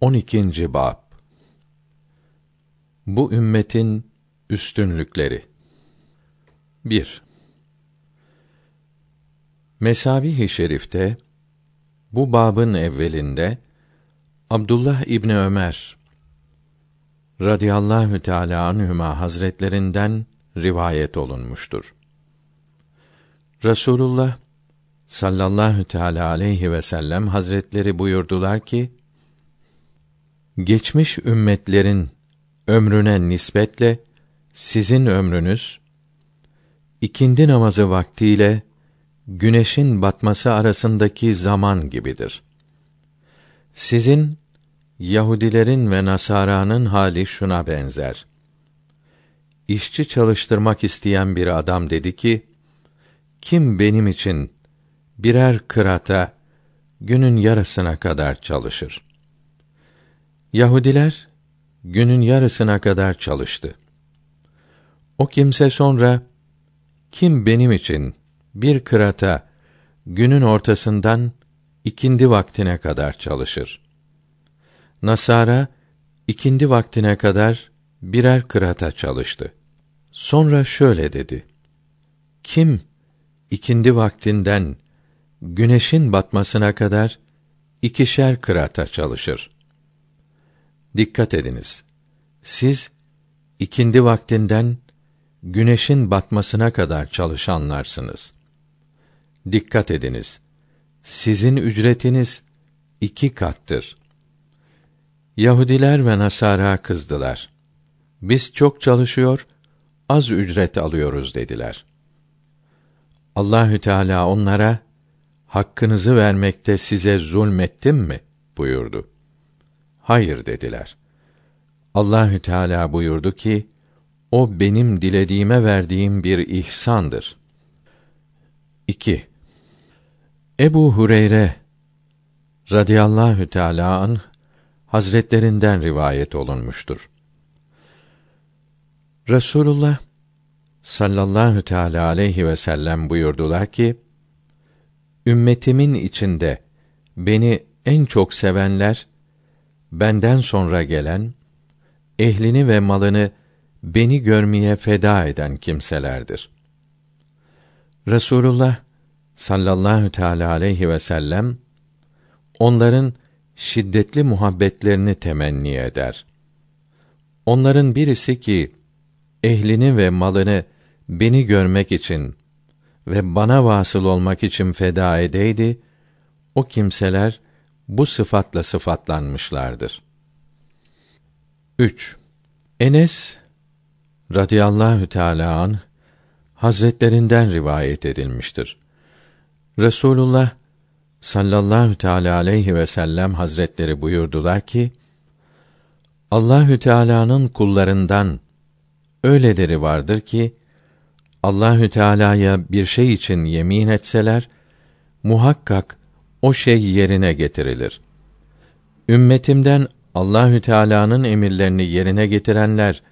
12. bab Bu ümmetin üstünlükleri 1. Mesabih-i Şerif'te bu babın evvelinde Abdullah İbni Ömer radıyallahu teala anhuma hazretlerinden rivayet olunmuştur. Resulullah sallallahu teala aleyhi ve sellem hazretleri buyurdular ki geçmiş ümmetlerin ömrüne nispetle sizin ömrünüz ikindi namazı vaktiyle güneşin batması arasındaki zaman gibidir. Sizin Yahudilerin ve Nasara'nın hali şuna benzer. İşçi çalıştırmak isteyen bir adam dedi ki: Kim benim için birer kırata günün yarısına kadar çalışır? Yahudiler günün yarısına kadar çalıştı. O kimse sonra kim benim için bir kırata günün ortasından ikindi vaktine kadar çalışır. Nasara ikindi vaktine kadar birer kırata çalıştı. Sonra şöyle dedi: Kim ikindi vaktinden güneşin batmasına kadar ikişer kırata çalışır. Dikkat ediniz. Siz ikindi vaktinden güneşin batmasına kadar çalışanlarsınız. Dikkat ediniz. Sizin ücretiniz iki kattır. Yahudiler ve Nasara kızdılar. Biz çok çalışıyor, az ücret alıyoruz dediler. Allahü Teala onlara hakkınızı vermekte size zulmettim mi buyurdu. Hayır dediler. Allahü Teala buyurdu ki: O benim dilediğime verdiğim bir ihsandır. 2. Ebu Hureyre radıyallahu teala an hazretlerinden rivayet olunmuştur. Resulullah sallallahu teala aleyhi ve sellem buyurdular ki: Ümmetimin içinde beni en çok sevenler benden sonra gelen ehlini ve malını beni görmeye feda eden kimselerdir. Resulullah sallallahu teala aleyhi ve sellem onların şiddetli muhabbetlerini temenni eder. Onların birisi ki ehlini ve malını beni görmek için ve bana vasıl olmak için feda edeydi, o kimseler bu sıfatla sıfatlanmışlardır. 3. Enes radıyallahu teala an hazretlerinden rivayet edilmiştir. Resulullah sallallahu teala aleyhi ve sellem hazretleri buyurdular ki Allahü Teala'nın kullarından öyleleri vardır ki Allahü Teala'ya bir şey için yemin etseler muhakkak o şey yerine getirilir. Ümmetimden Allahü Teala'nın emirlerini yerine getirenler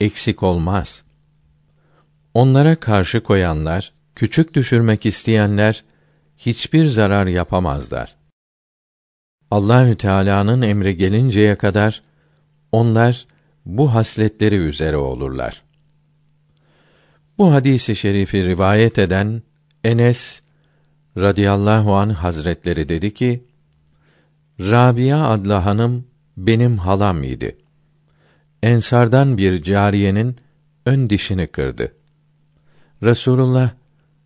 eksik olmaz. Onlara karşı koyanlar, küçük düşürmek isteyenler hiçbir zarar yapamazlar. Allahü Teala'nın emri gelinceye kadar onlar bu hasletleri üzere olurlar. Bu hadisi şerifi rivayet eden Enes radıyallahu an hazretleri dedi ki: Rabia adlı hanım benim halam idi. Ensardan bir cariyenin ön dişini kırdı. Resulullah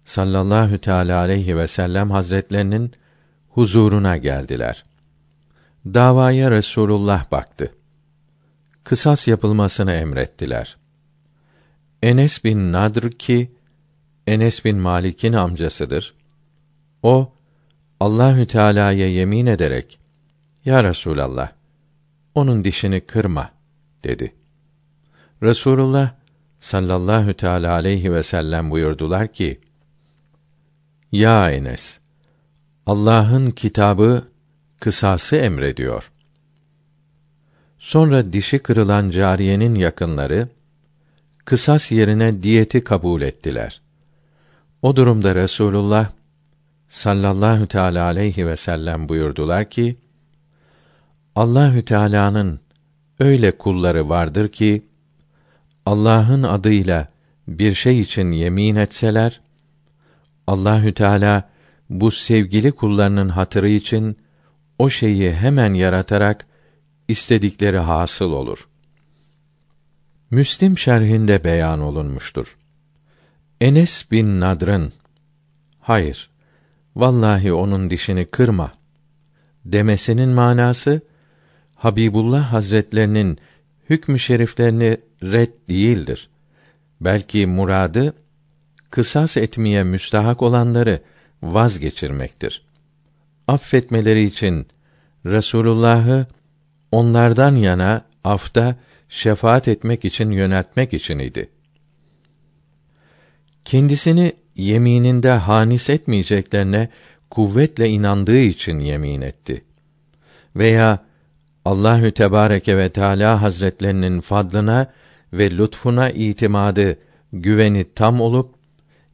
sallallahu teala aleyhi ve sellem hazretlerinin huzuruna geldiler. Davaya Resulullah baktı. Kısas yapılmasını emrettiler. Enes bin Nadr ki Enes bin Malik'in amcasıdır. O Allahü Teala'ya yemin ederek Ya Resulallah onun dişini kırma dedi. Resulullah sallallahu teala aleyhi ve sellem buyurdular ki: Ya Enes, Allah'ın kitabı kısası emrediyor. Sonra dişi kırılan cariyenin yakınları kısas yerine diyeti kabul ettiler. O durumda Resulullah sallallahu teala aleyhi ve sellem buyurdular ki: Allahü Teala'nın öyle kulları vardır ki Allah'ın adıyla bir şey için yemin etseler Allahü Teala bu sevgili kullarının hatırı için o şeyi hemen yaratarak istedikleri hasıl olur. Müslim şerhinde beyan olunmuştur. Enes bin Nadr'ın hayır vallahi onun dişini kırma demesinin manası Habibullah Hazretlerinin hükmü şeriflerini red değildir. Belki muradı kısas etmeye müstahak olanları vazgeçirmektir. Affetmeleri için Resulullah'ı onlardan yana afta şefaat etmek için yöneltmek için idi. Kendisini yemininde hanis etmeyeceklerine kuvvetle inandığı için yemin etti. Veya Allahü Tebareke ve Teala Hazretlerinin fadlına ve lütfuna itimadı, güveni tam olup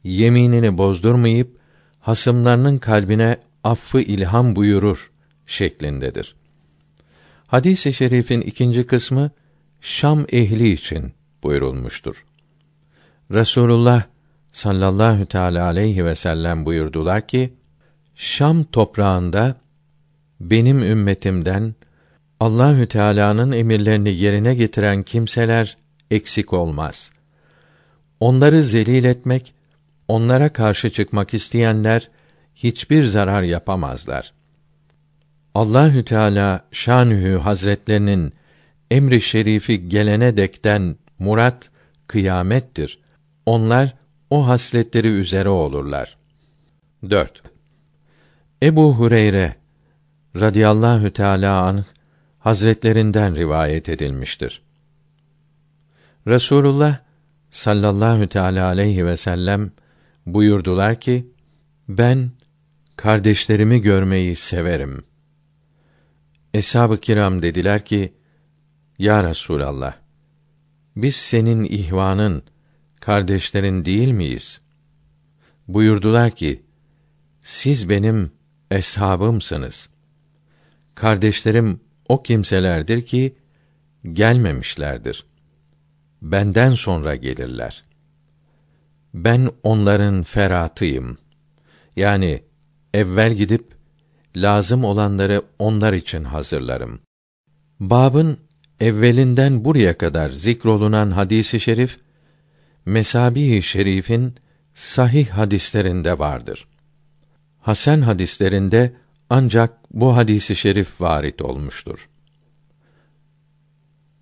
yeminini bozdurmayıp hasımlarının kalbine affı ilham buyurur şeklindedir. Hadis-i şerifin ikinci kısmı Şam ehli için buyurulmuştur. Resulullah sallallahu teala aleyhi ve sellem buyurdular ki: Şam toprağında benim ümmetimden Allahü Teala'nın emirlerini yerine getiren kimseler eksik olmaz. Onları zelil etmek, onlara karşı çıkmak isteyenler hiçbir zarar yapamazlar. Allahü Teala şanühü hazretlerinin emri şerifi gelene dekten murat kıyamettir. Onlar o hasletleri üzere olurlar. 4. Ebu Hureyre radıyallahu teala anh hazretlerinden rivayet edilmiştir. Resulullah sallallahu teala aleyhi ve sellem buyurdular ki ben kardeşlerimi görmeyi severim. Eshab-ı kiram dediler ki ya Resulallah biz senin ihvanın kardeşlerin değil miyiz? Buyurdular ki siz benim eshabımsınız. Kardeşlerim o kimselerdir ki gelmemişlerdir. Benden sonra gelirler. Ben onların feratıyım. Yani evvel gidip lazım olanları onlar için hazırlarım. Babın evvelinden buraya kadar zikrolunan hadisi şerif Mesabi-i Şerif'in sahih hadislerinde vardır. Hasan hadislerinde ancak bu hadisi şerif varit olmuştur.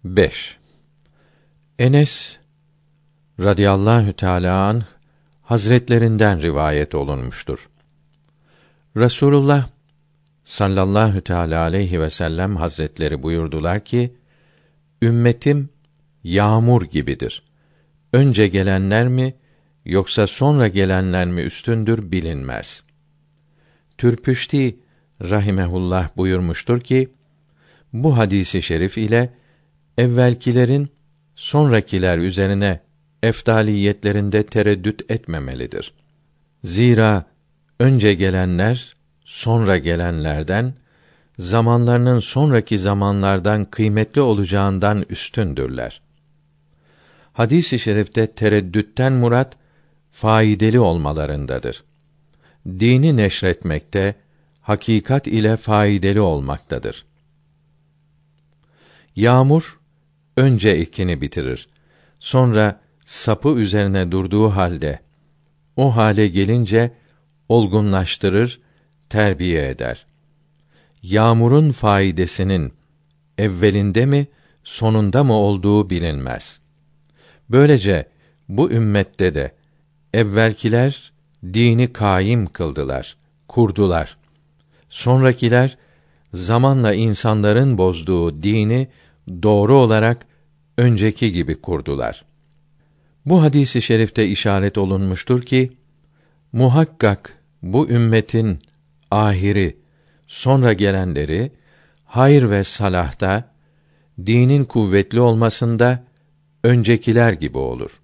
5. Enes radıyallahu teala anh hazretlerinden rivayet olunmuştur. Resulullah sallallahu teala aleyhi ve sellem hazretleri buyurdular ki ümmetim yağmur gibidir. Önce gelenler mi yoksa sonra gelenler mi üstündür bilinmez. Türpüşti rahimehullah buyurmuştur ki bu hadisi şerif ile evvelkilerin sonrakiler üzerine efdaliyetlerinde tereddüt etmemelidir. Zira önce gelenler sonra gelenlerden zamanlarının sonraki zamanlardan kıymetli olacağından üstündürler. Hadis-i şerifte tereddütten murat faydalı olmalarındadır. Dini neşretmekte hakikat ile faydalı olmaktadır. Yağmur önce ekini bitirir. Sonra sapı üzerine durduğu halde o hale gelince olgunlaştırır, terbiye eder. Yağmurun faidesinin evvelinde mi, sonunda mı olduğu bilinmez. Böylece bu ümmette de evvelkiler dini kaim kıldılar, kurdular. Sonrakiler zamanla insanların bozduğu dini doğru olarak önceki gibi kurdular. Bu hadisi şerifte işaret olunmuştur ki muhakkak bu ümmetin ahiri sonra gelenleri hayır ve salahta dinin kuvvetli olmasında öncekiler gibi olur.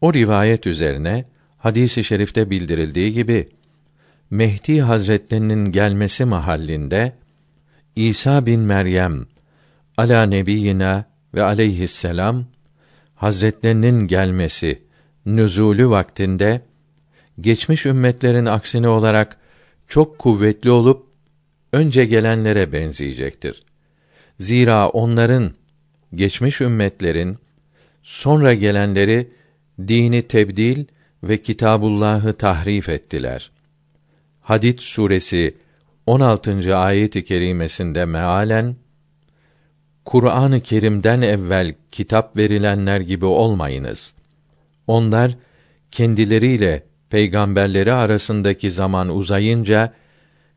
O rivayet üzerine hadisi şerifte bildirildiği gibi Mehdi Hazretlerinin gelmesi mahallinde İsa bin Meryem ala nebiyina ve aleyhisselam Hazretlerinin gelmesi nüzulü vaktinde geçmiş ümmetlerin aksine olarak çok kuvvetli olup önce gelenlere benzeyecektir. Zira onların geçmiş ümmetlerin sonra gelenleri dini tebdil ve kitabullahı tahrif ettiler. Hadid suresi 16. ayet-i kerimesinde mealen Kur'an-ı Kerim'den evvel kitap verilenler gibi olmayınız. Onlar kendileriyle peygamberleri arasındaki zaman uzayınca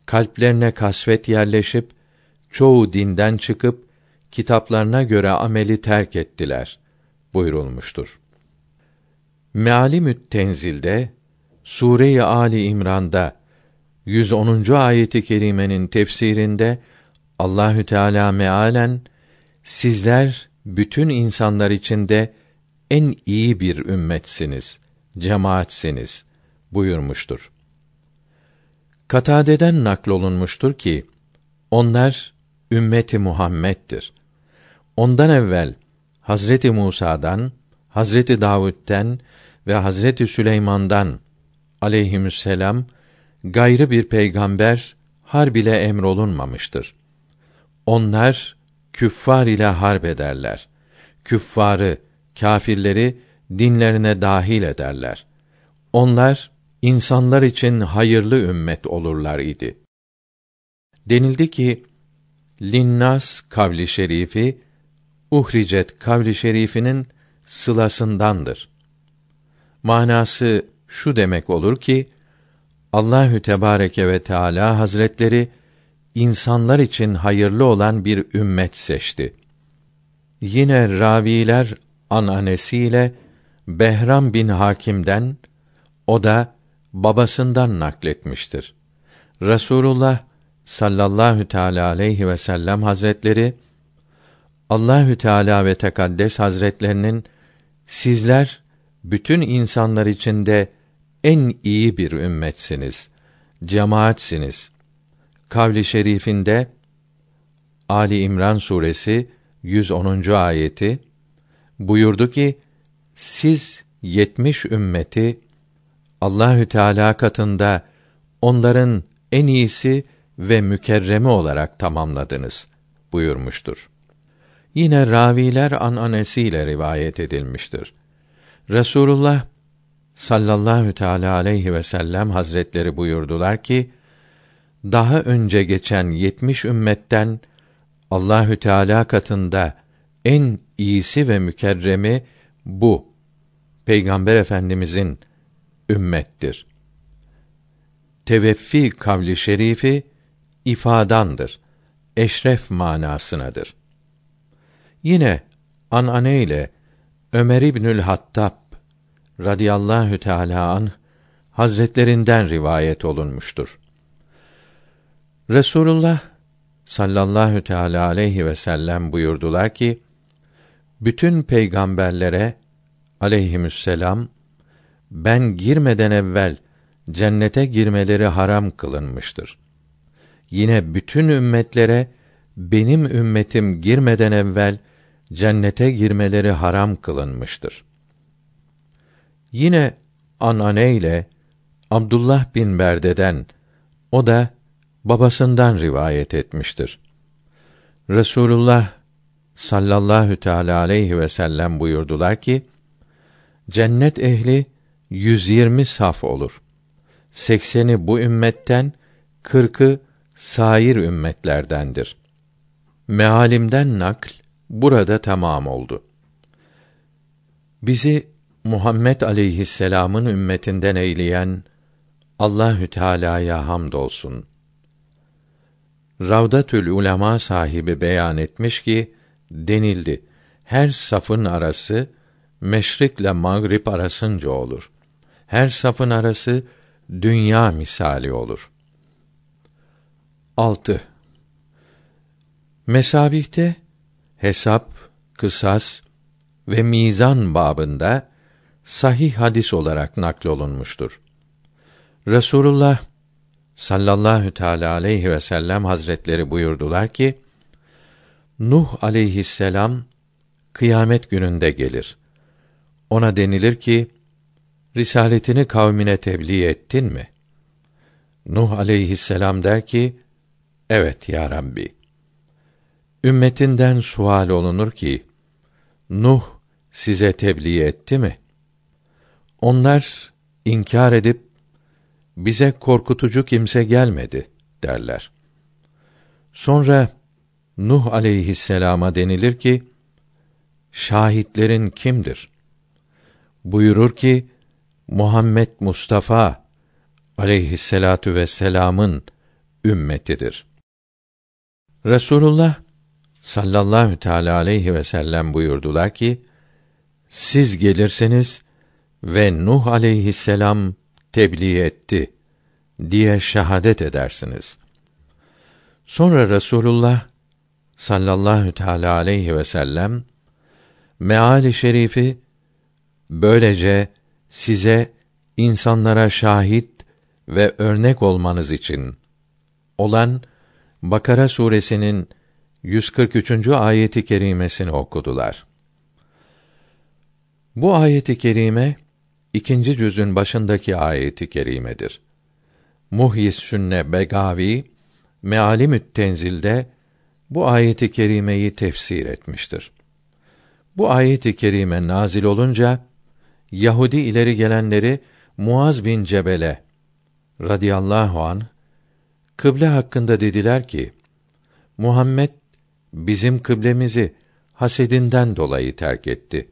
kalplerine kasvet yerleşip çoğu dinden çıkıp kitaplarına göre ameli terk ettiler buyurulmuştur. Mealimü't Tenzil'de Sure-i Ali İmran'da 110. ayeti kerimenin tefsirinde Allahü Teala mealen sizler bütün insanlar içinde en iyi bir ümmetsiniz, cemaatsiniz buyurmuştur. Katade'den naklolunmuştur ki onlar ümmeti Muhammed'dir. Ondan evvel Hazreti Musa'dan, Hazreti Davud'den ve Hazreti Süleyman'dan aleyhisselam gayrı bir peygamber harb ile emrolunmamıştır. Onlar küffar ile harp ederler. Küffarı, kâfirleri dinlerine dahil ederler. Onlar insanlar için hayırlı ümmet olurlar idi. Denildi ki Linnas kavli şerifi uhricet kavli şerifinin sılasındandır. Manası şu demek olur ki Allahü Tebareke ve Teala Hazretleri insanlar için hayırlı olan bir ümmet seçti. Yine raviler ananesiyle Behram bin Hakim'den o da babasından nakletmiştir. Rasulullah sallallahu teala aleyhi ve sellem Hazretleri Allahü Teala ve Tekaddes Hazretlerinin sizler bütün insanlar içinde en iyi bir ümmetsiniz, cemaatsiniz. Kavli şerifinde Ali İmran suresi 110. ayeti buyurdu ki siz yetmiş ümmeti Allahü Teala katında onların en iyisi ve mükerremi olarak tamamladınız buyurmuştur. Yine raviler ananesiyle rivayet edilmiştir. Resulullah sallallahu teala aleyhi ve sellem hazretleri buyurdular ki daha önce geçen yetmiş ümmetten Allahü Teala katında en iyisi ve mükerremi bu Peygamber Efendimizin ümmettir. Teveffi kavli şerifi ifadandır. Eşref manasınadır. Yine anane ile Ömer İbnül Hattab radıyallahu teala an hazretlerinden rivayet olunmuştur. Resulullah sallallahu teala aleyhi ve sellem buyurdular ki bütün peygamberlere aleyhisselam ben girmeden evvel cennete girmeleri haram kılınmıştır. Yine bütün ümmetlere benim ümmetim girmeden evvel cennete girmeleri haram kılınmıştır. Yine anane ile Abdullah bin Berde'den o da babasından rivayet etmiştir. Resulullah sallallahu teala aleyhi ve sellem buyurdular ki cennet ehli 120 saf olur. 80'i bu ümmetten, 40'ı sair ümmetlerdendir. Mealimden nakl burada tamam oldu. Bizi Muhammed aleyhisselam'ın ümmetinden eyleyen Allahü Teala'ya hamdolsun. Ravdatül Ulema sahibi beyan etmiş ki denildi. Her safın arası meşrikle mağrip arasınca olur. Her safın arası dünya misali olur. 6. Mesabihte hesap, kısas ve mizan babında sahih hadis olarak naklolunmuştur. Resulullah sallallahu teala aleyhi ve sellem hazretleri buyurdular ki Nuh aleyhisselam kıyamet gününde gelir. Ona denilir ki risaletini kavmine tebliğ ettin mi? Nuh aleyhisselam der ki evet ya Rabbi. Ümmetinden sual olunur ki Nuh size tebliğ etti mi? Onlar inkar edip bize korkutucu kimse gelmedi derler. Sonra Nuh aleyhisselama denilir ki şahitlerin kimdir? Buyurur ki Muhammed Mustafa aleyhisselatu vesselam'ın ümmetidir. Resulullah sallallahu teala aleyhi ve sellem buyurdular ki siz gelirseniz ve Nuh aleyhisselam tebliğ etti diye şahadet edersiniz. Sonra Resulullah sallallahu teala aleyhi ve sellem meali şerifi böylece size insanlara şahit ve örnek olmanız için olan Bakara suresinin 143. ayeti kerimesini okudular. Bu ayeti kerime ikinci cüzün başındaki ayeti kerimedir. Muhyis Sünne Begavi Mealimü't Tenzil'de bu ayeti kerimeyi tefsir etmiştir. Bu ayeti kerime nazil olunca Yahudi ileri gelenleri Muaz bin Cebel'e radıyallahu an kıble hakkında dediler ki Muhammed bizim kıblemizi hasedinden dolayı terk etti.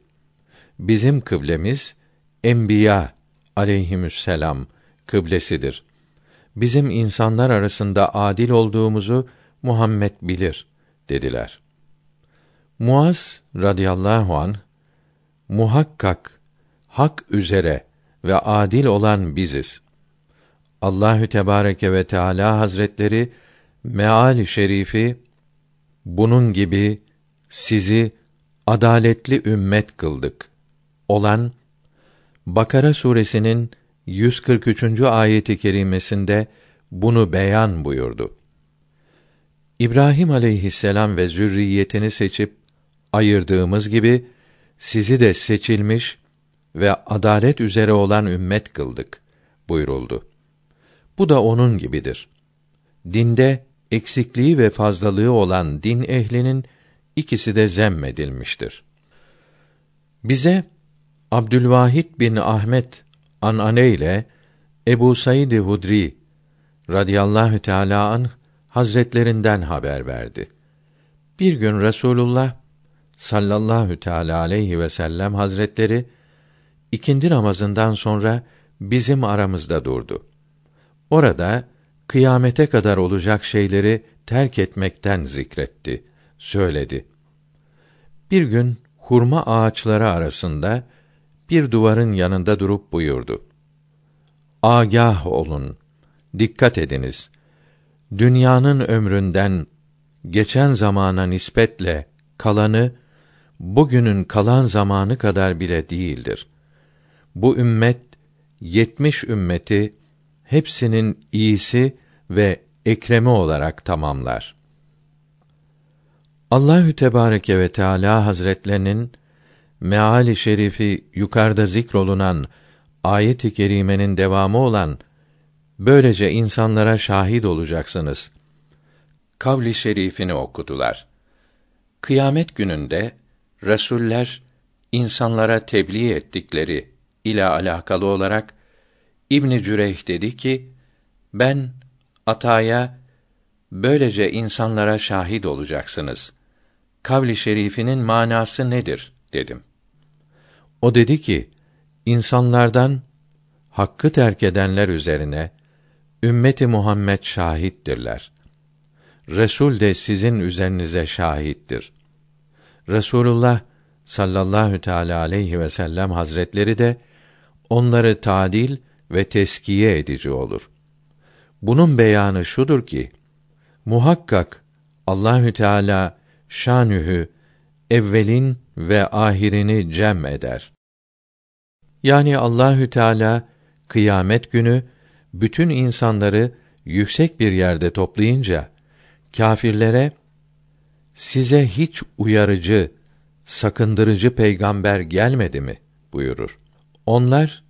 Bizim kıblemiz enbiya aleyhimüsselam kıblesidir. Bizim insanlar arasında adil olduğumuzu Muhammed bilir dediler. Muaz radıyallahu an muhakkak hak üzere ve adil olan biziz. Allahü Tebareke ve Teala Hazretleri meal şerifi bunun gibi sizi adaletli ümmet kıldık olan Bakara suresinin 143. ayeti kerimesinde bunu beyan buyurdu. İbrahim aleyhisselam ve zürriyetini seçip ayırdığımız gibi sizi de seçilmiş ve adalet üzere olan ümmet kıldık buyuruldu. Bu da onun gibidir. Dinde eksikliği ve fazlalığı olan din ehlinin ikisi de zemmedilmiştir. Bize Abdülvahid bin Ahmet anane ile Ebu Said Hudri radıyallahu teala anh hazretlerinden haber verdi. Bir gün Resulullah sallallahu teala aleyhi ve sellem hazretleri ikindi namazından sonra bizim aramızda durdu. Orada kıyamete kadar olacak şeyleri terk etmekten zikretti, söyledi. Bir gün hurma ağaçları arasında bir duvarın yanında durup buyurdu. Agah olun, dikkat ediniz. Dünyanın ömründen geçen zamana nispetle kalanı bugünün kalan zamanı kadar bile değildir. Bu ümmet yetmiş ümmeti hepsinin iyisi ve ekremi olarak tamamlar. Allahü Tebareke ve Teala Hazretlerinin meali şerifi yukarıda zikrolunan ayet-i kerimenin devamı olan böylece insanlara şahit olacaksınız. Kavli şerifini okudular. Kıyamet gününde resuller insanlara tebliğ ettikleri ile alakalı olarak İbn Cüreyh dedi ki: Ben Ataya böylece insanlara şahit olacaksınız. Kavli şerifinin manası nedir dedim. O dedi ki: insanlardan hakkı terk edenler üzerine ümmeti Muhammed şahittirler. Resul de sizin üzerinize şahittir. Resulullah sallallahu teala aleyhi ve sellem hazretleri de onları tadil ve teskiye edici olur. Bunun beyanı şudur ki muhakkak Allahü Teala şanühü evvelin ve ahirini cem eder. Yani Allahü Teala kıyamet günü bütün insanları yüksek bir yerde toplayınca kâfirlere size hiç uyarıcı, sakındırıcı peygamber gelmedi mi buyurur. Onlar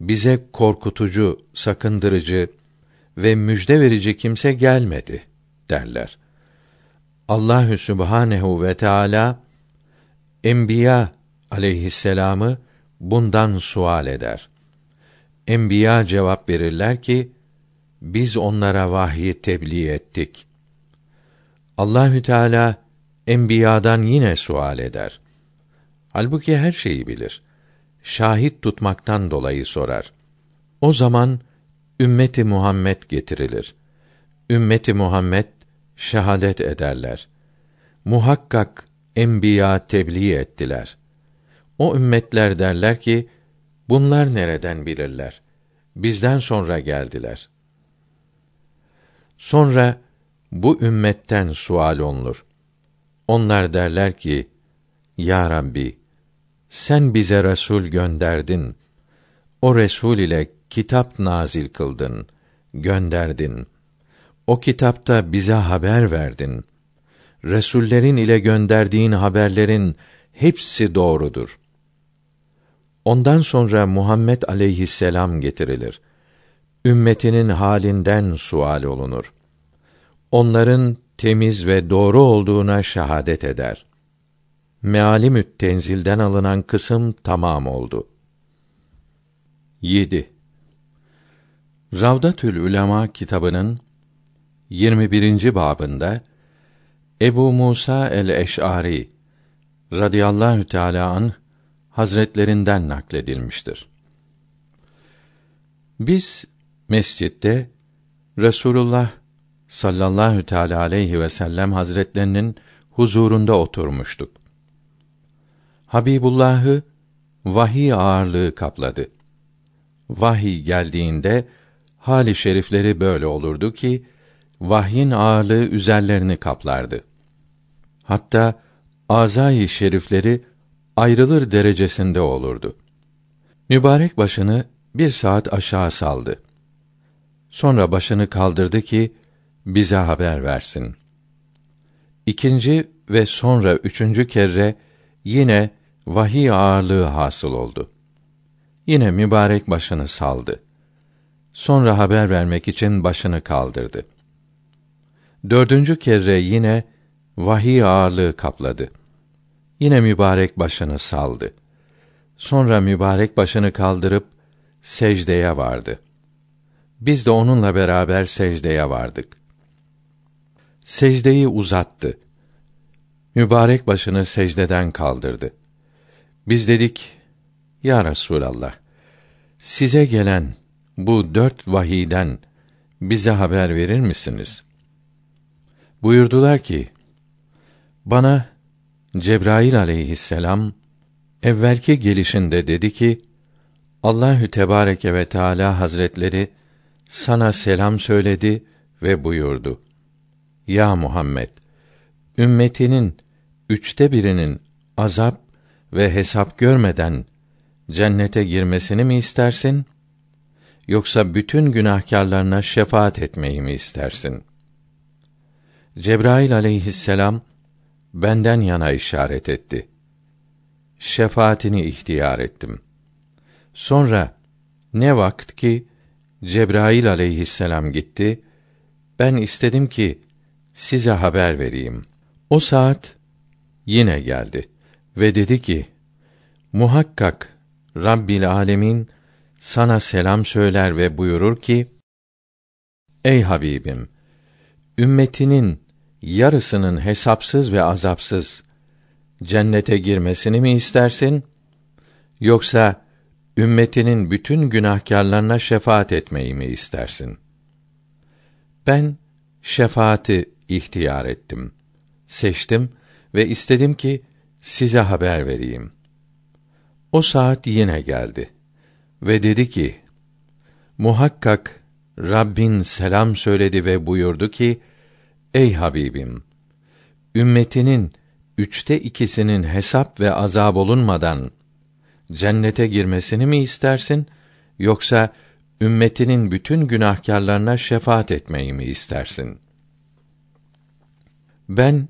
bize korkutucu, sakındırıcı ve müjde verici kimse gelmedi derler. Allahü Sübhanehu ve Teala Enbiya aleyhisselamı bundan sual eder. Enbiya cevap verirler ki biz onlara vahyi tebliğ ettik. Allahü Teala enbiyadan yine sual eder. Halbuki her şeyi bilir. Şahit tutmaktan dolayı sorar. O zaman ümmeti Muhammed getirilir. Ümmeti Muhammed şehadet ederler. Muhakkak enbiya tebliğ ettiler. O ümmetler derler ki bunlar nereden bilirler? Bizden sonra geldiler. Sonra bu ümmetten sual olunur. Onlar derler ki: Ya Rabbi, sen bize resul gönderdin. O resul ile kitap nazil kıldın, gönderdin. O kitapta bize haber verdin. Resullerin ile gönderdiğin haberlerin hepsi doğrudur. Ondan sonra Muhammed aleyhisselam getirilir. Ümmetinin halinden sual olunur. Onların temiz ve doğru olduğuna şahadet eder. Mealimü't Tenzil'den alınan kısım tamam oldu. 7. Ravdatül Ulema kitabının 21. babında Ebu Musa el-Eş'ari radıyallahu teala an hazretlerinden nakledilmiştir. Biz mescitte Resulullah sallallahu teala aleyhi ve sellem hazretlerinin huzurunda oturmuştuk. Habibullah'ı vahiy ağırlığı kapladı. Vahiy geldiğinde hali şerifleri böyle olurdu ki vahyin ağırlığı üzerlerini kaplardı. Hatta azayı şerifleri ayrılır derecesinde olurdu. Mübarek başını bir saat aşağı saldı. Sonra başını kaldırdı ki bize haber versin. İkinci ve sonra üçüncü kere yine vahiy ağırlığı hasıl oldu. Yine mübarek başını saldı. Sonra haber vermek için başını kaldırdı. Dördüncü kere yine vahiy ağırlığı kapladı. Yine mübarek başını saldı. Sonra mübarek başını kaldırıp secdeye vardı. Biz de onunla beraber secdeye vardık. Secdeyi uzattı. Mübarek başını secdeden kaldırdı. Biz dedik, Ya Resûlallah, size gelen bu dört vahiden bize haber verir misiniz? Buyurdular ki, bana Cebrail aleyhisselam evvelki gelişinde dedi ki, Allahü Tebareke ve Teala Hazretleri sana selam söyledi ve buyurdu. Ya Muhammed, ümmetinin üçte birinin azap ve hesap görmeden cennete girmesini mi istersin? Yoksa bütün günahkarlarına şefaat etmeyi mi istersin? Cebrail aleyhisselam benden yana işaret etti. Şefaatini ihtiyar ettim. Sonra ne vakt ki Cebrail aleyhisselam gitti, ben istedim ki size haber vereyim. O saat yine geldi ve dedi ki: Muhakkak Rabbil Alemin sana selam söyler ve buyurur ki: Ey Habibim, ümmetinin yarısının hesapsız ve azapsız cennete girmesini mi istersin? Yoksa ümmetinin bütün günahkarlarına şefaat etmeyi mi istersin? Ben şefaati ihtiyar ettim. Seçtim ve istedim ki size haber vereyim. O saat yine geldi ve dedi ki: Muhakkak Rabbin selam söyledi ve buyurdu ki: Ey Habibim, ümmetinin üçte ikisinin hesap ve azab olunmadan cennete girmesini mi istersin yoksa ümmetinin bütün günahkarlarına şefaat etmeyi mi istersin? Ben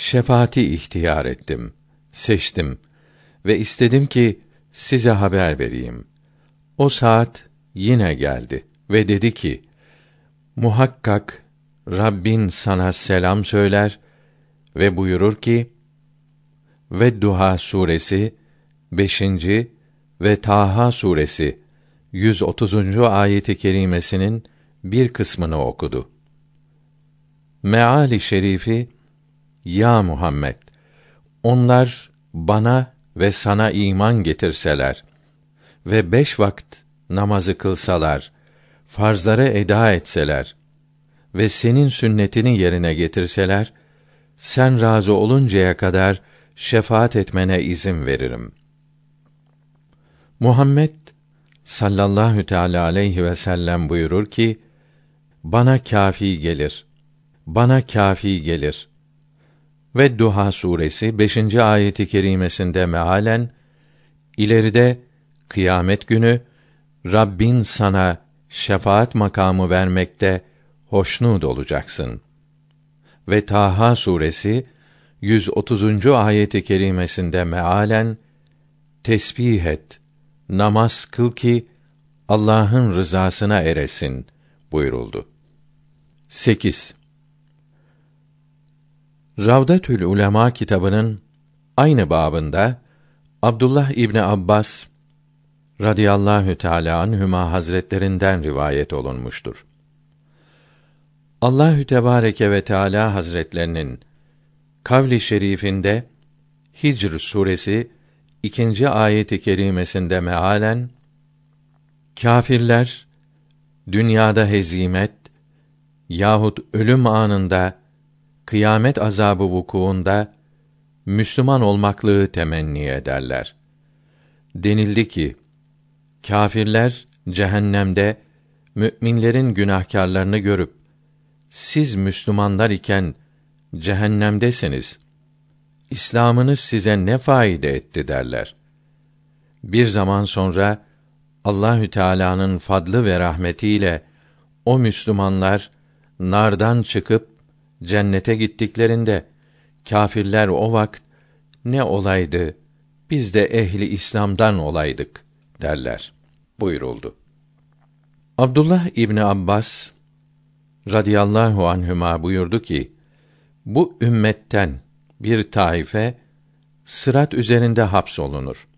şefaati ihtiyar ettim, seçtim ve istedim ki size haber vereyim. O saat yine geldi ve dedi ki: Muhakkak Rabbin sana selam söyler ve buyurur ki: Ve Duha suresi 5. ve Taha suresi 130. ayeti kerimesinin bir kısmını okudu. Meali şerifi Ya Muhammed onlar bana ve sana iman getirseler ve beş vakit namazı kılsalar, farzları eda etseler ve senin sünnetini yerine getirseler, sen razı oluncaya kadar şefaat etmene izin veririm. Muhammed sallallahu teala aleyhi ve sellem buyurur ki: Bana kafi gelir. Bana kafi gelir. Ve Duha suresi 5. ayeti kerimesinde mealen ileride kıyamet günü Rabbin sana şefaat makamı vermekte hoşnut olacaksın. Ve Taha suresi 130. ayeti kerimesinde mealen tesbih et, namaz kıl ki Allah'ın rızasına eresin buyuruldu. 8. Ravdatül Ulema kitabının aynı babında Abdullah İbni Abbas radıyallahu teala anhuma hazretlerinden rivayet olunmuştur. Allahü Tebareke ve Teala Hazretlerinin kavli şerifinde Hicr suresi ikinci ayeti kerimesinde mealen kâfirler dünyada hezimet yahut ölüm anında kıyamet azabı vukuunda Müslüman olmaklığı temenni ederler. Denildi ki kâfirler cehennemde müminlerin günahkarlarını görüp siz Müslümanlar iken cehennemdesiniz. İslamınız size ne faide etti derler. Bir zaman sonra Allahü Teala'nın fadlı ve rahmetiyle o Müslümanlar nardan çıkıp cennete gittiklerinde kâfirler o vakit ne olaydı biz de ehli İslam'dan olaydık derler buyuruldu. Abdullah İbni Abbas radıyallahu anhüma buyurdu ki bu ümmetten bir taife sırat üzerinde hapsolunur.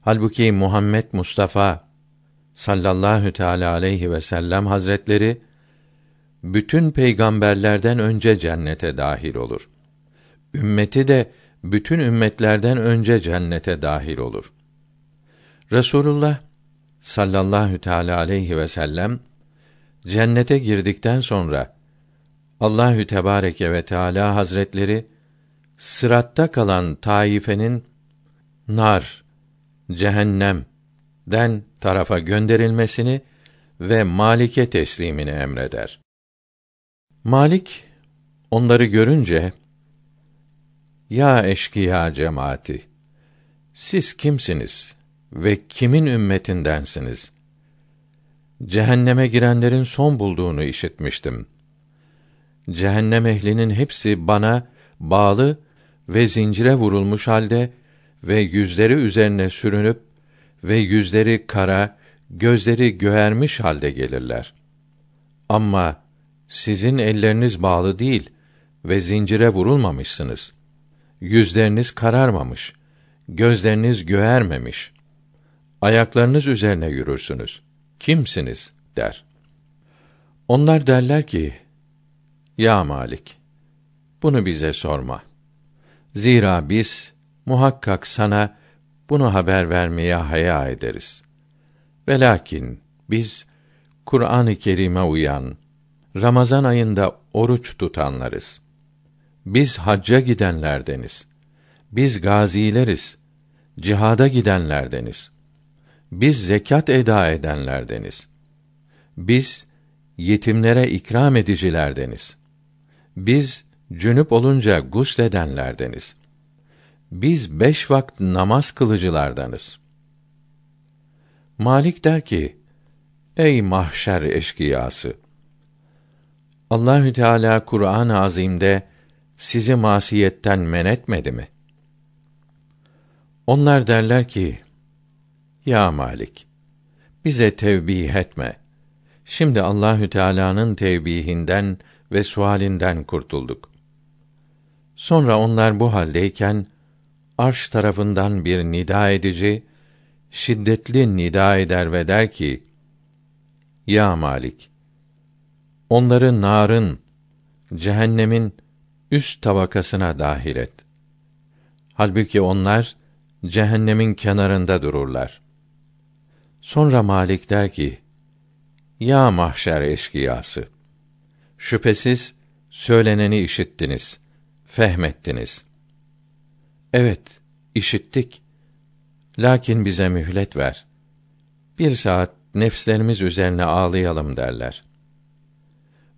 Halbuki Muhammed Mustafa sallallahu teala aleyhi ve sellem hazretleri bütün peygamberlerden önce cennete dahil olur. Ümmeti de bütün ümmetlerden önce cennete dahil olur. Resulullah sallallahu teala aleyhi ve sellem cennete girdikten sonra Allahü Tebareke ve Teala Hazretleri sıratta kalan taifenin nar, cehennem den tarafa gönderilmesini ve Malik'e teslimini emreder. Malik onları görünce ya eşkıya cemaati siz kimsiniz ve kimin ümmetindensiniz? Cehenneme girenlerin son bulduğunu işitmiştim. Cehennem ehlinin hepsi bana bağlı ve zincire vurulmuş halde ve yüzleri üzerine sürünüp ve yüzleri kara, gözleri göğermiş halde gelirler. Ama sizin elleriniz bağlı değil ve zincire vurulmamışsınız. Yüzleriniz kararmamış, gözleriniz göğermemiş. Ayaklarınız üzerine yürürsünüz. Kimsiniz? der. Onlar derler ki, Ya Malik, bunu bize sorma. Zira biz muhakkak sana bunu haber vermeye haya ederiz. Velakin biz Kur'an-ı Kerim'e uyan, Ramazan ayında oruç tutanlarız. Biz hacca gidenlerdeniz. Biz gazileriz. Cihada gidenlerdeniz. Biz zekat eda edenlerdeniz. Biz yetimlere ikram edicilerdeniz. Biz cünüp olunca gusledenlerdeniz. Biz beş vakit namaz kılıcılardanız. Malik der ki, Ey mahşer eşkıyası! Allahü Teala Kur'an-ı Azim'de sizi masiyetten men etmedi mi? Onlar derler ki: Ya Malik, bize tevbih etme. Şimdi Allahü Teala'nın tevbihinden ve sualinden kurtulduk. Sonra onlar bu haldeyken arş tarafından bir nida edici şiddetli nida eder ve der ki: Ya Malik, onları narın, cehennemin üst tabakasına dahil et. Halbuki onlar cehennemin kenarında dururlar. Sonra Malik der ki: Ya mahşer eşkıyası! Şüphesiz söyleneni işittiniz, fehmettiniz. Evet, işittik. Lakin bize mühlet ver. Bir saat nefslerimiz üzerine ağlayalım derler.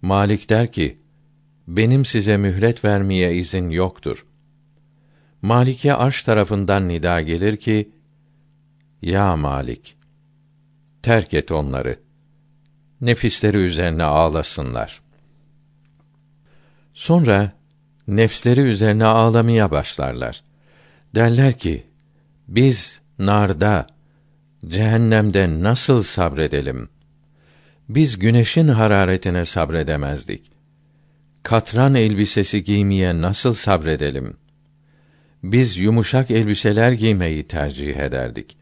Malik der ki, benim size mühlet vermeye izin yoktur. Malik'e arş tarafından nida gelir ki, Ya Malik, terk et onları. Nefisleri üzerine ağlasınlar. Sonra nefsleri üzerine ağlamaya başlarlar. Derler ki, biz narda, cehennemde nasıl sabredelim? Biz güneşin hararetine sabredemezdik. Katran elbisesi giymeye nasıl sabredelim? Biz yumuşak elbiseler giymeyi tercih ederdik.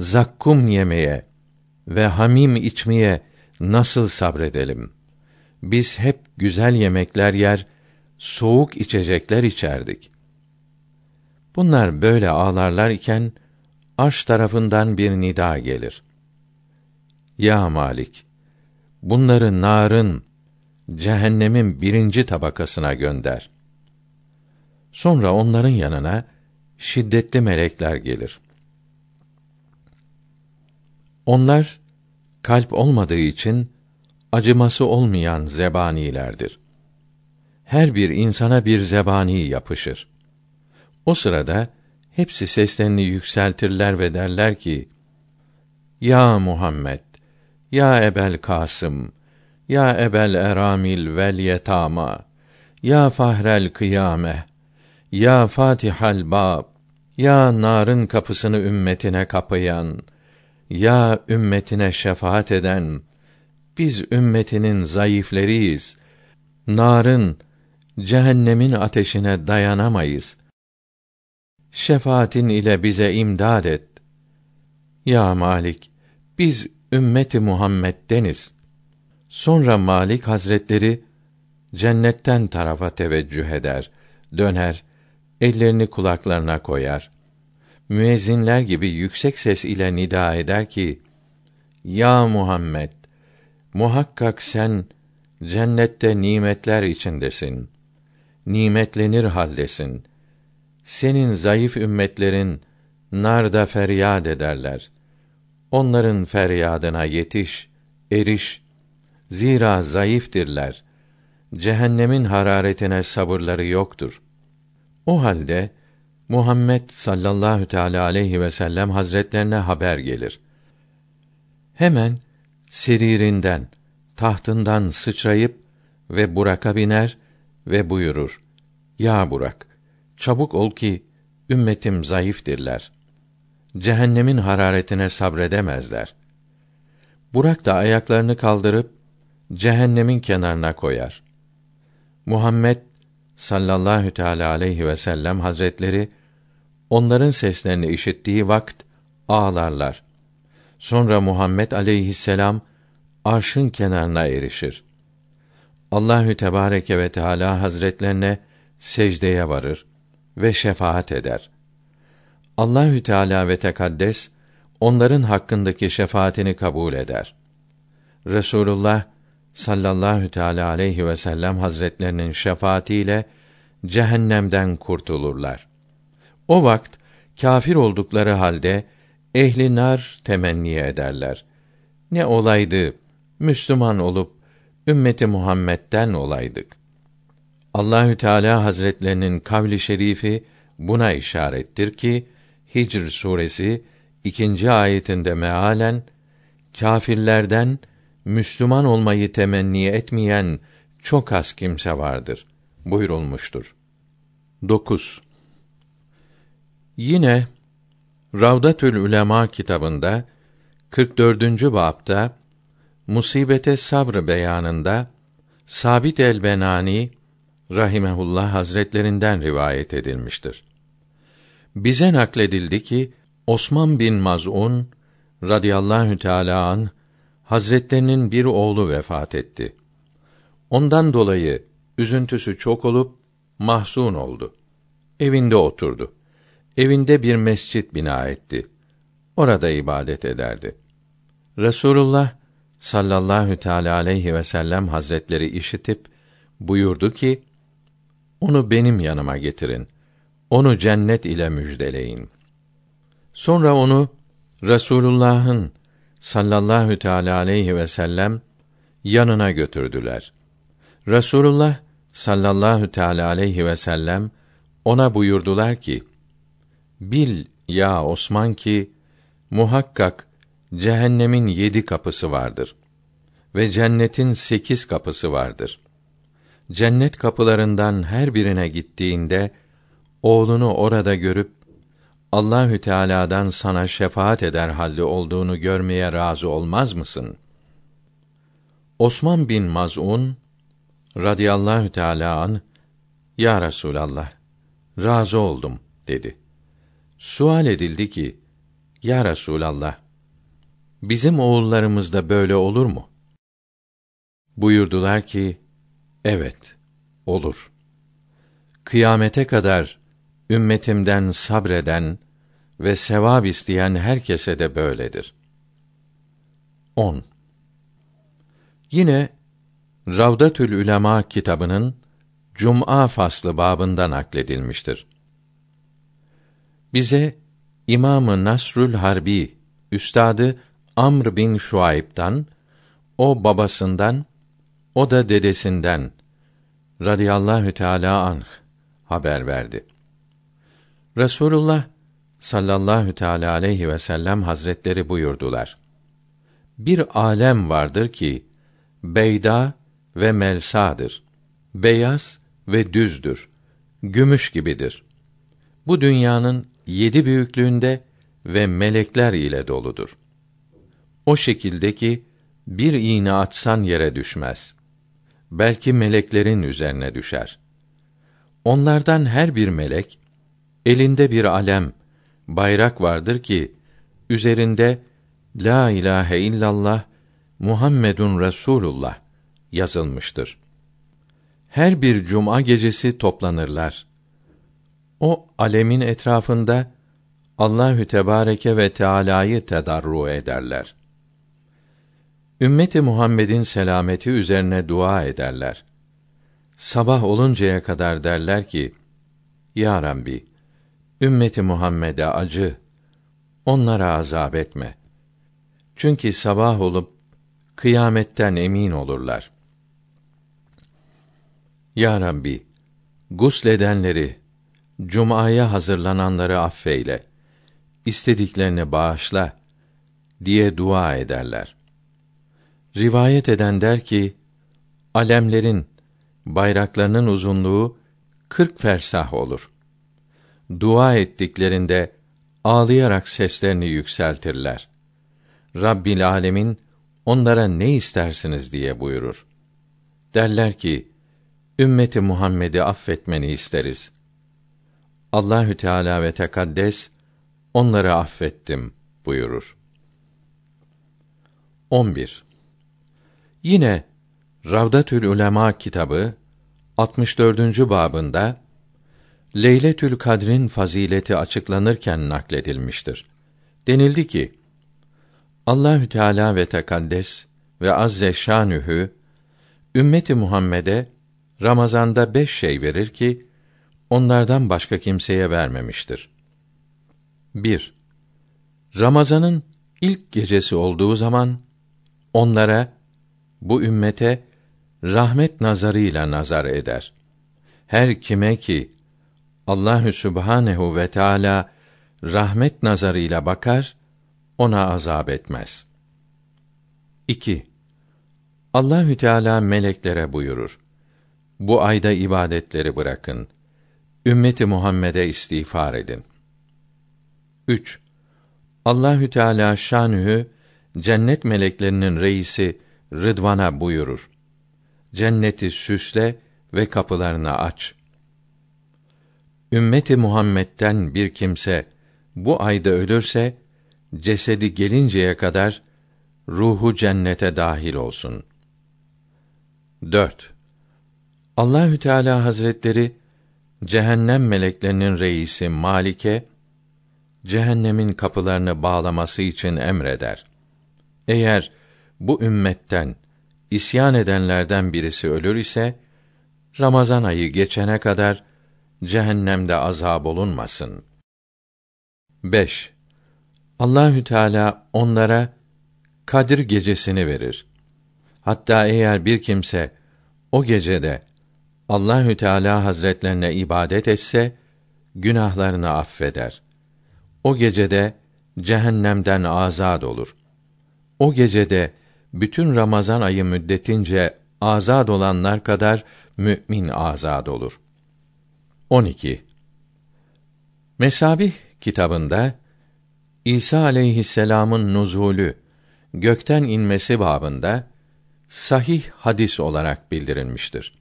Zakkum yemeye ve hamim içmeye nasıl sabredelim? Biz hep güzel yemekler yer, soğuk içecekler içerdik. Bunlar böyle ağlarlar iken arş tarafından bir nida gelir. Ya Malik, bunları narın, cehennemin birinci tabakasına gönder. Sonra onların yanına şiddetli melekler gelir. Onlar kalp olmadığı için acıması olmayan zebanilerdir. Her bir insana bir zebani yapışır. O sırada hepsi seslerini yükseltirler ve derler ki: Ya Muhammed, ya Ebel Kasım, ya Ebel Eramil vel Yetama, ya Fahrel Kıyame, ya Fatihal Bab, ya narın kapısını ümmetine kapayan, ya ümmetine şefaat eden, biz ümmetinin zayıfleriyiz. Narın, cehennemin ateşine dayanamayız şefaatin ile bize imdad et. Ya Malik, biz ümmeti Muhammed'deniz. Sonra Malik Hazretleri cennetten tarafa teveccüh eder, döner, ellerini kulaklarına koyar. Müezzinler gibi yüksek ses ile nida eder ki: Ya Muhammed, muhakkak sen cennette nimetler içindesin. Nimetlenir haldesin senin zayıf ümmetlerin narda feryat ederler. Onların feryadına yetiş, eriş. Zira zayıftirler. Cehennemin hararetine sabırları yoktur. O halde Muhammed sallallahu teala aleyhi ve sellem hazretlerine haber gelir. Hemen seririnden, tahtından sıçrayıp ve Burak'a biner ve buyurur: Ya Burak, Çabuk ol ki ümmetim zayıftirler. Cehennemin hararetine sabredemezler. Burak da ayaklarını kaldırıp cehennemin kenarına koyar. Muhammed sallallahu teala aleyhi ve sellem hazretleri onların seslerini işittiği vakt ağlarlar. Sonra Muhammed aleyhisselam arşın kenarına erişir. Allahü Tebareke ve Teala Hazretlerine secdeye varır ve şefaat eder. Allahü Teala ve Tekaddes onların hakkındaki şefaatini kabul eder. Resulullah sallallahu teala aleyhi ve sellem hazretlerinin şefaatiyle cehennemden kurtulurlar. O vakt kafir oldukları halde ehli nar temenni ederler. Ne olaydı Müslüman olup ümmeti Muhammed'den olaydık. Allahü Teala Hazretlerinin kavli şerifi buna işarettir ki Hicr suresi ikinci ayetinde mealen kâfirlerden Müslüman olmayı temenni etmeyen çok az kimse vardır buyurulmuştur. 9. Yine Ravdatül Ulema kitabında 44. bapta musibete sabr beyanında Sabit el-Benani rahimehullah hazretlerinden rivayet edilmiştir. Bize nakledildi ki Osman bin Maz'un radıyallahu teala an hazretlerinin bir oğlu vefat etti. Ondan dolayı üzüntüsü çok olup mahzun oldu. Evinde oturdu. Evinde bir mescit bina etti. Orada ibadet ederdi. Resulullah sallallahu teala aleyhi ve sellem hazretleri işitip buyurdu ki: Onu benim yanıma getirin. Onu cennet ile müjdeleyin. Sonra onu Resulullah'ın sallallahu teala aleyhi ve sellem yanına götürdüler. Resulullah sallallahu teala aleyhi ve sellem ona buyurdular ki: Bil ya Osman ki muhakkak cehennemin yedi kapısı vardır ve cennetin sekiz kapısı vardır. Cennet kapılarından her birine gittiğinde oğlunu orada görüp Allahü Teala'dan sana şefaat eder halde olduğunu görmeye razı olmaz mısın? Osman bin Maz'un radıyallahu teala an Ya Resulallah razı oldum dedi. Sual edildi ki Ya Resulallah bizim oğullarımızda böyle olur mu? Buyurdular ki evet olur. Kıyamete kadar ümmetimden sabreden ve sevap isteyen herkese de böyledir. 10. Yine Ravdatül Ülema kitabının Cuma faslı babından nakledilmiştir. Bize İmamı Nasrül Harbi üstadı Amr bin Şuayb'dan o babasından o da dedesinden radıyallahu teala anh haber verdi. Resulullah sallallahu teala aleyhi ve sellem hazretleri buyurdular. Bir alem vardır ki beyda ve melsadır. Beyaz ve düzdür. Gümüş gibidir. Bu dünyanın yedi büyüklüğünde ve melekler ile doludur. O şekildeki bir iğne atsan yere düşmez. Belki meleklerin üzerine düşer. Onlardan her bir melek elinde bir alem, bayrak vardır ki üzerinde La ilahe illallah Muhammedun Resulullah yazılmıştır. Her bir cuma gecesi toplanırlar. O alemin etrafında Allahü Tebareke ve Teala'yı tedarru ederler. Ümmeti Muhammed'in selameti üzerine dua ederler. Sabah oluncaya kadar derler ki: Ya Rabbi, ümmeti Muhammed'e acı, onlara azap etme. Çünkü sabah olup kıyametten emin olurlar. Ya Rabbi, gusledenleri, cumaya hazırlananları affeyle, istediklerini bağışla diye dua ederler. Rivayet eden der ki, alemlerin, bayraklarının uzunluğu kırk fersah olur. Dua ettiklerinde ağlayarak seslerini yükseltirler. Rabbil alemin onlara ne istersiniz diye buyurur. Derler ki, ümmeti Muhammed'i affetmeni isteriz. Allahü Teala ve Tekaddes onları affettim buyurur. 11. Yine Ravdatül Ulema kitabı 64. babında Leyletül Kadr'in fazileti açıklanırken nakledilmiştir. Denildi ki: Allahü Teala ve Tekaddes ve Azze Şanühü ümmeti Muhammed'e Ramazanda beş şey verir ki onlardan başka kimseye vermemiştir. 1. Ramazanın ilk gecesi olduğu zaman onlara bu ümmete rahmet nazarıyla nazar eder. Her kime ki Allahü Sübhanehu ve Teala rahmet nazarıyla bakar, ona azap etmez. 2. Allahü Teala meleklere buyurur. Bu ayda ibadetleri bırakın. Ümmeti Muhammed'e istiğfar edin. 3. Allahü Teala şanühü cennet meleklerinin reisi Rıdvan'a buyurur. Cenneti süsle ve kapılarını aç. Ümmeti Muhammed'den bir kimse bu ayda ölürse cesedi gelinceye kadar ruhu cennete dahil olsun. 4. Allahü Teala Hazretleri cehennem meleklerinin reisi Malik'e cehennemin kapılarını bağlaması için emreder. Eğer bu ümmetten isyan edenlerden birisi ölür ise Ramazan ayı geçene kadar cehennemde azab olunmasın. 5. Allahü Teala onlara Kadir gecesini verir. Hatta eğer bir kimse o gecede Allahü Teala Hazretlerine ibadet etse günahlarını affeder. O gecede cehennemden azad olur. O gecede bütün Ramazan ayı müddetince azad olanlar kadar mümin azad olur. 12. Mesabih kitabında İsa aleyhisselam'ın nuzulü gökten inmesi babında sahih hadis olarak bildirilmiştir.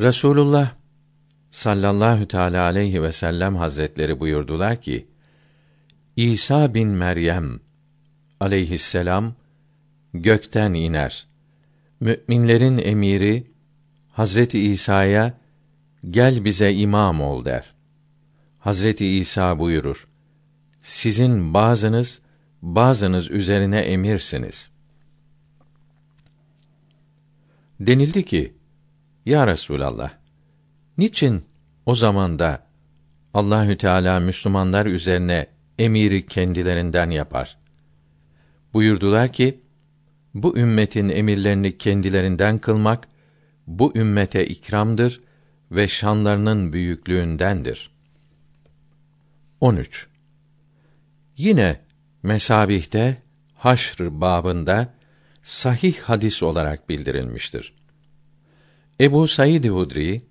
Resulullah sallallahu teala aleyhi ve sellem hazretleri buyurdular ki: İsa bin Meryem aleyhisselam gökten iner. Müminlerin emiri Hazreti İsa'ya gel bize imam ol der. Hazreti İsa buyurur: Sizin bazınız bazınız üzerine emirsiniz. Denildi ki: Ya Resulallah, niçin o zamanda Allahü Teala Müslümanlar üzerine emiri kendilerinden yapar? Buyurdular ki: Bu ümmetin emirlerini kendilerinden kılmak bu ümmete ikramdır ve şanlarının büyüklüğündendir. 13. Yine Mesabih'te Haşr babında sahih hadis olarak bildirilmiştir. Ebu Said Hudri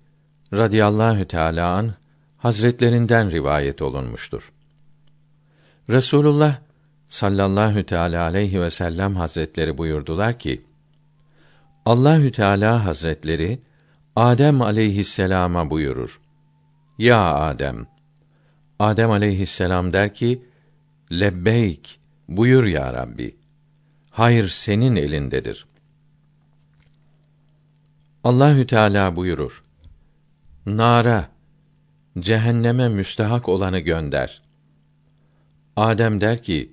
radıyallahu teala an hazretlerinden rivayet olunmuştur. Resulullah sallallahu teala aleyhi ve sellem hazretleri buyurdular ki: Allahü Teala Hazretleri Adem aleyhisselama buyurur. Ya Adem. Adem aleyhisselam der ki: Lebbeyk, buyur ya Rabbi. Hayır senin elindedir. Allahü Teala buyurur. Nara, cehenneme müstehak olanı gönder. Adem der ki: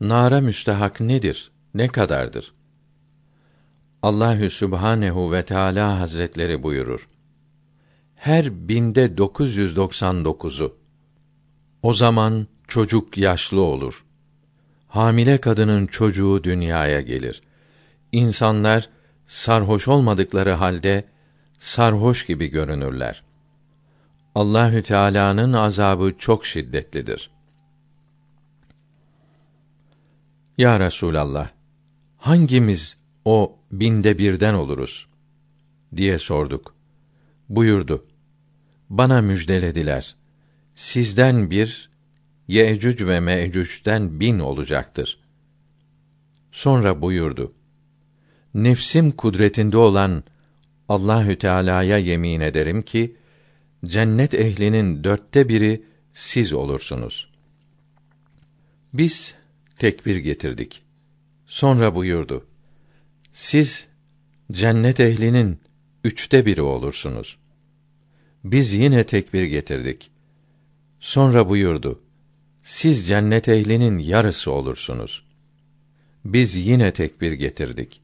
Nara müstehak nedir? Ne kadardır? Allahü Sübhanehu ve Teala Hazretleri buyurur. Her binde 999'u. O zaman çocuk yaşlı olur. Hamile kadının çocuğu dünyaya gelir. İnsanlar sarhoş olmadıkları halde sarhoş gibi görünürler. Allahü Teala'nın azabı çok şiddetlidir. Ya Resulallah, hangimiz o binde birden oluruz? diye sorduk. Buyurdu. Bana müjdelediler. Sizden bir, Yecüc ve Mecüc'ten bin olacaktır. Sonra buyurdu. Nefsim kudretinde olan Allahü Teala'ya yemin ederim ki cennet ehlinin dörtte biri siz olursunuz. Biz tekbir getirdik. Sonra buyurdu. Siz cennet ehlinin üçte biri olursunuz. Biz yine tekbir getirdik. Sonra buyurdu siz cennet ehlinin yarısı olursunuz. Biz yine tekbir getirdik.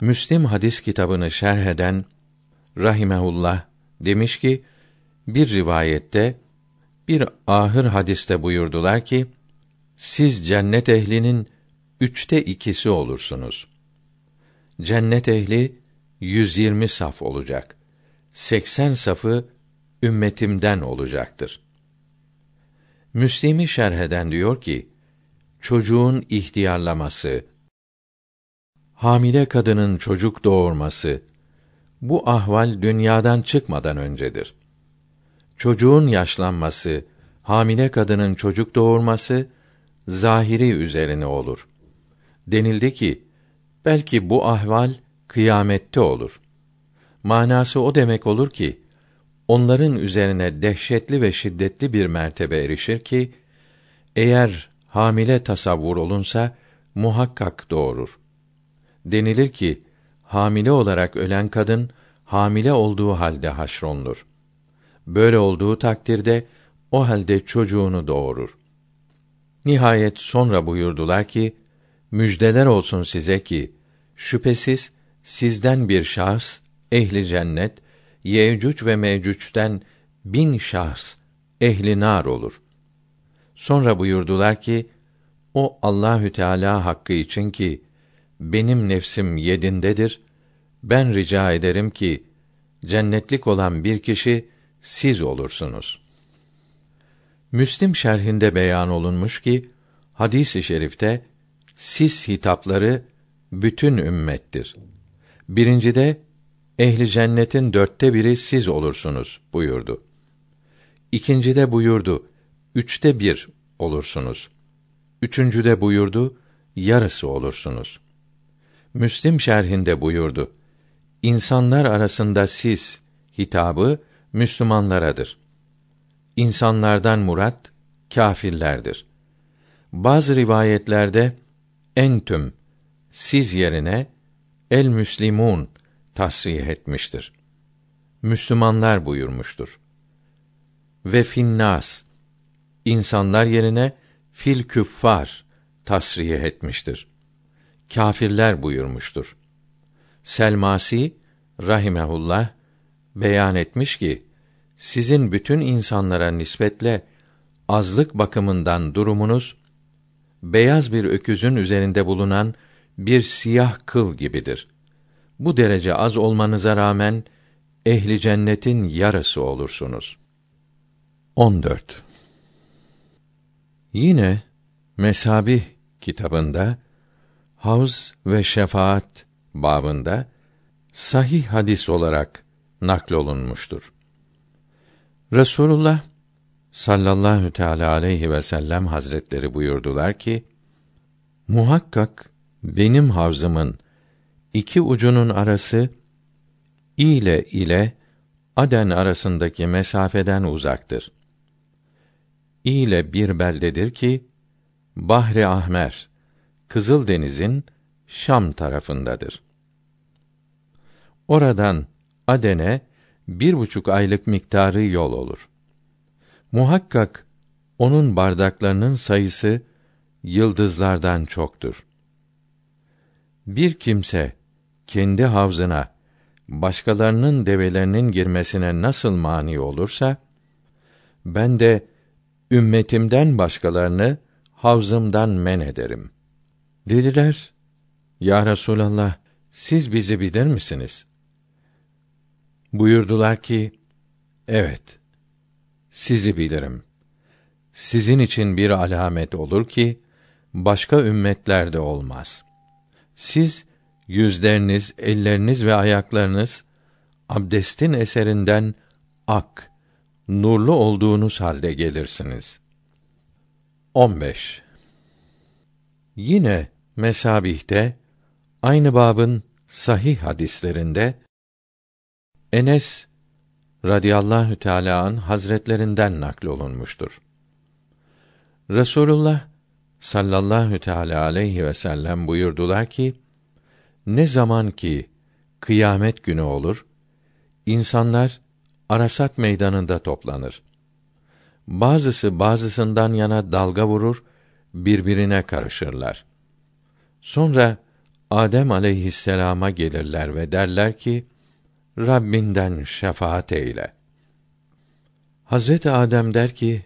Müslim hadis kitabını şerh eden rahimehullah demiş ki bir rivayette bir ahır hadiste buyurdular ki siz cennet ehlinin üçte ikisi olursunuz. Cennet ehli 120 saf olacak. 80 safı ümmetimden olacaktır. Müslim'i şerh eden diyor ki, çocuğun ihtiyarlaması, hamile kadının çocuk doğurması bu ahval dünyadan çıkmadan öncedir. Çocuğun yaşlanması, hamile kadının çocuk doğurması zahiri üzerine olur. Denildi ki belki bu ahval kıyamette olur. Manası o demek olur ki onların üzerine dehşetli ve şiddetli bir mertebe erişir ki eğer hamile tasavvur olunsa muhakkak doğurur. Denilir ki hamile olarak ölen kadın hamile olduğu halde haşrolunur. Böyle olduğu takdirde o halde çocuğunu doğurur. Nihayet sonra buyurdular ki müjdeler olsun size ki şüphesiz sizden bir şahs ehli cennet Yecüc ve Mecüc'ten bin şahs ehli nar olur. Sonra buyurdular ki o Allahü Teala hakkı için ki benim nefsim yedindedir. Ben rica ederim ki cennetlik olan bir kişi siz olursunuz. Müslim şerhinde beyan olunmuş ki hadis-i şerifte siz hitapları bütün ümmettir. Birincide ehli cennetin dörtte biri siz olursunuz buyurdu. İkincide buyurdu, üçte bir olursunuz. Üçüncüde buyurdu, yarısı olursunuz. Müslim şerhinde buyurdu. İnsanlar arasında siz hitabı Müslümanlaradır. İnsanlardan murat kâfirlerdir. Bazı rivayetlerde entüm siz yerine el müslimun tasrih etmiştir. Müslümanlar buyurmuştur. Ve finnas insanlar yerine fil küffar tasrih etmiştir. Kâfirler buyurmuştur. Selmasi rahimehullah beyan etmiş ki sizin bütün insanlara nispetle azlık bakımından durumunuz beyaz bir öküzün üzerinde bulunan bir siyah kıl gibidir. Bu derece az olmanıza rağmen ehli cennetin yarısı olursunuz. 14. Yine Mesabih kitabında Havz ve Şefaat babında sahih hadis olarak naklolunmuştur. Resulullah sallallahu teala aleyhi ve sellem hazretleri buyurdular ki muhakkak benim havzımın iki ucunun arası ile ile Aden arasındaki mesafeden uzaktır. ile bir beldedir ki Bahri Ahmer Kızıl Deniz'in Şam tarafındadır. Oradan Aden'e bir buçuk aylık miktarı yol olur. Muhakkak onun bardaklarının sayısı yıldızlardan çoktur. Bir kimse kendi havzına başkalarının develerinin girmesine nasıl mani olursa ben de ümmetimden başkalarını havzımdan men ederim. Dediler, Ya Resulallah, siz bizi bilir misiniz? Buyurdular ki, Evet, sizi bilirim. Sizin için bir alamet olur ki, başka ümmetlerde olmaz. Siz, yüzleriniz, elleriniz ve ayaklarınız, abdestin eserinden ak, nurlu olduğunuz halde gelirsiniz. 15. Yine Mesabih'te aynı babın sahih hadislerinde Enes radıyallahu teala an hazretlerinden naklolunmuştur. Resulullah sallallahu teala aleyhi ve sellem buyurdular ki ne zaman ki kıyamet günü olur insanlar Arasat meydanında toplanır. Bazısı bazısından yana dalga vurur, birbirine karışırlar. Sonra Adem aleyhisselama gelirler ve derler ki: Rabbinden şefaat eyle. Hazreti Adem der ki: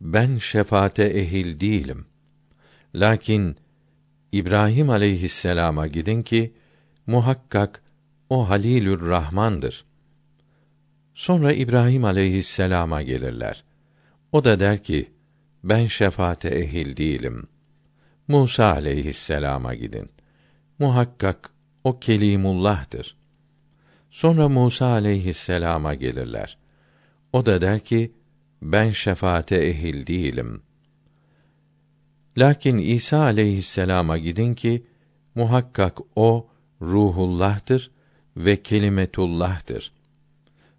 Ben şefaate ehil değilim. Lakin İbrahim aleyhisselama gidin ki muhakkak o Halilür Rahmandır. Sonra İbrahim aleyhisselama gelirler. O da der ki: Ben şefaate ehil değilim. Musa aleyhisselama gidin. Muhakkak o Kelimullah'tır. Sonra Musa aleyhisselama gelirler. O da der ki, ben şefaate ehil değilim. Lakin İsa aleyhisselama gidin ki, muhakkak o ruhullah'tır ve kelimetullah'tır.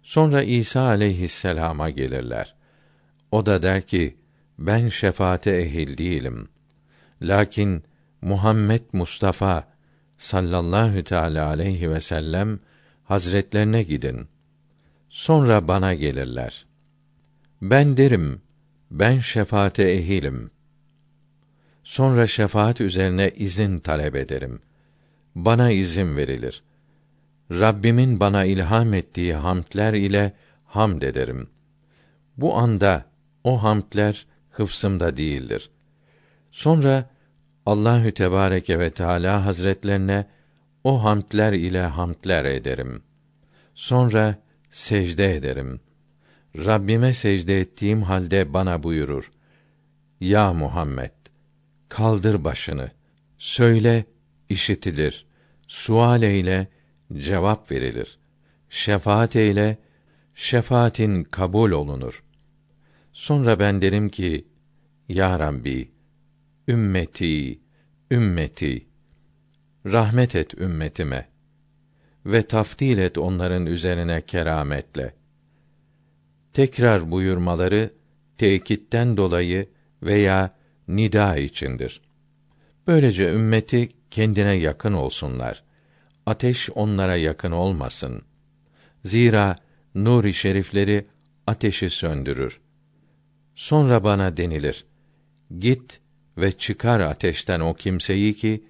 Sonra İsa aleyhisselama gelirler. O da der ki, ben şefaate ehil değilim. Lakin Muhammed Mustafa sallallahu teala aleyhi ve sellem hazretlerine gidin. Sonra bana gelirler. Ben derim, ben şefaate ehilim. Sonra şefaat üzerine izin talep ederim. Bana izin verilir. Rabbimin bana ilham ettiği hamdler ile hamd ederim. Bu anda o hamdler hıfsımda değildir. Sonra Allahü Tebareke ve Teala Hazretlerine o hamdler ile hamdler ederim. Sonra secde ederim. Rabbime secde ettiğim halde bana buyurur. Ya Muhammed, kaldır başını. Söyle, işitilir. Sual eyle, cevap verilir. Şefaat eyle, şefaatin kabul olunur. Sonra ben derim ki, Ya Rabbi, ümmeti, ümmeti, rahmet et ümmetime ve taftil et onların üzerine kerametle. Tekrar buyurmaları tekitten dolayı veya nida içindir. Böylece ümmeti kendine yakın olsunlar. Ateş onlara yakın olmasın. Zira nur-i şerifleri ateşi söndürür. Sonra bana denilir: Git ve çıkar ateşten o kimseyi ki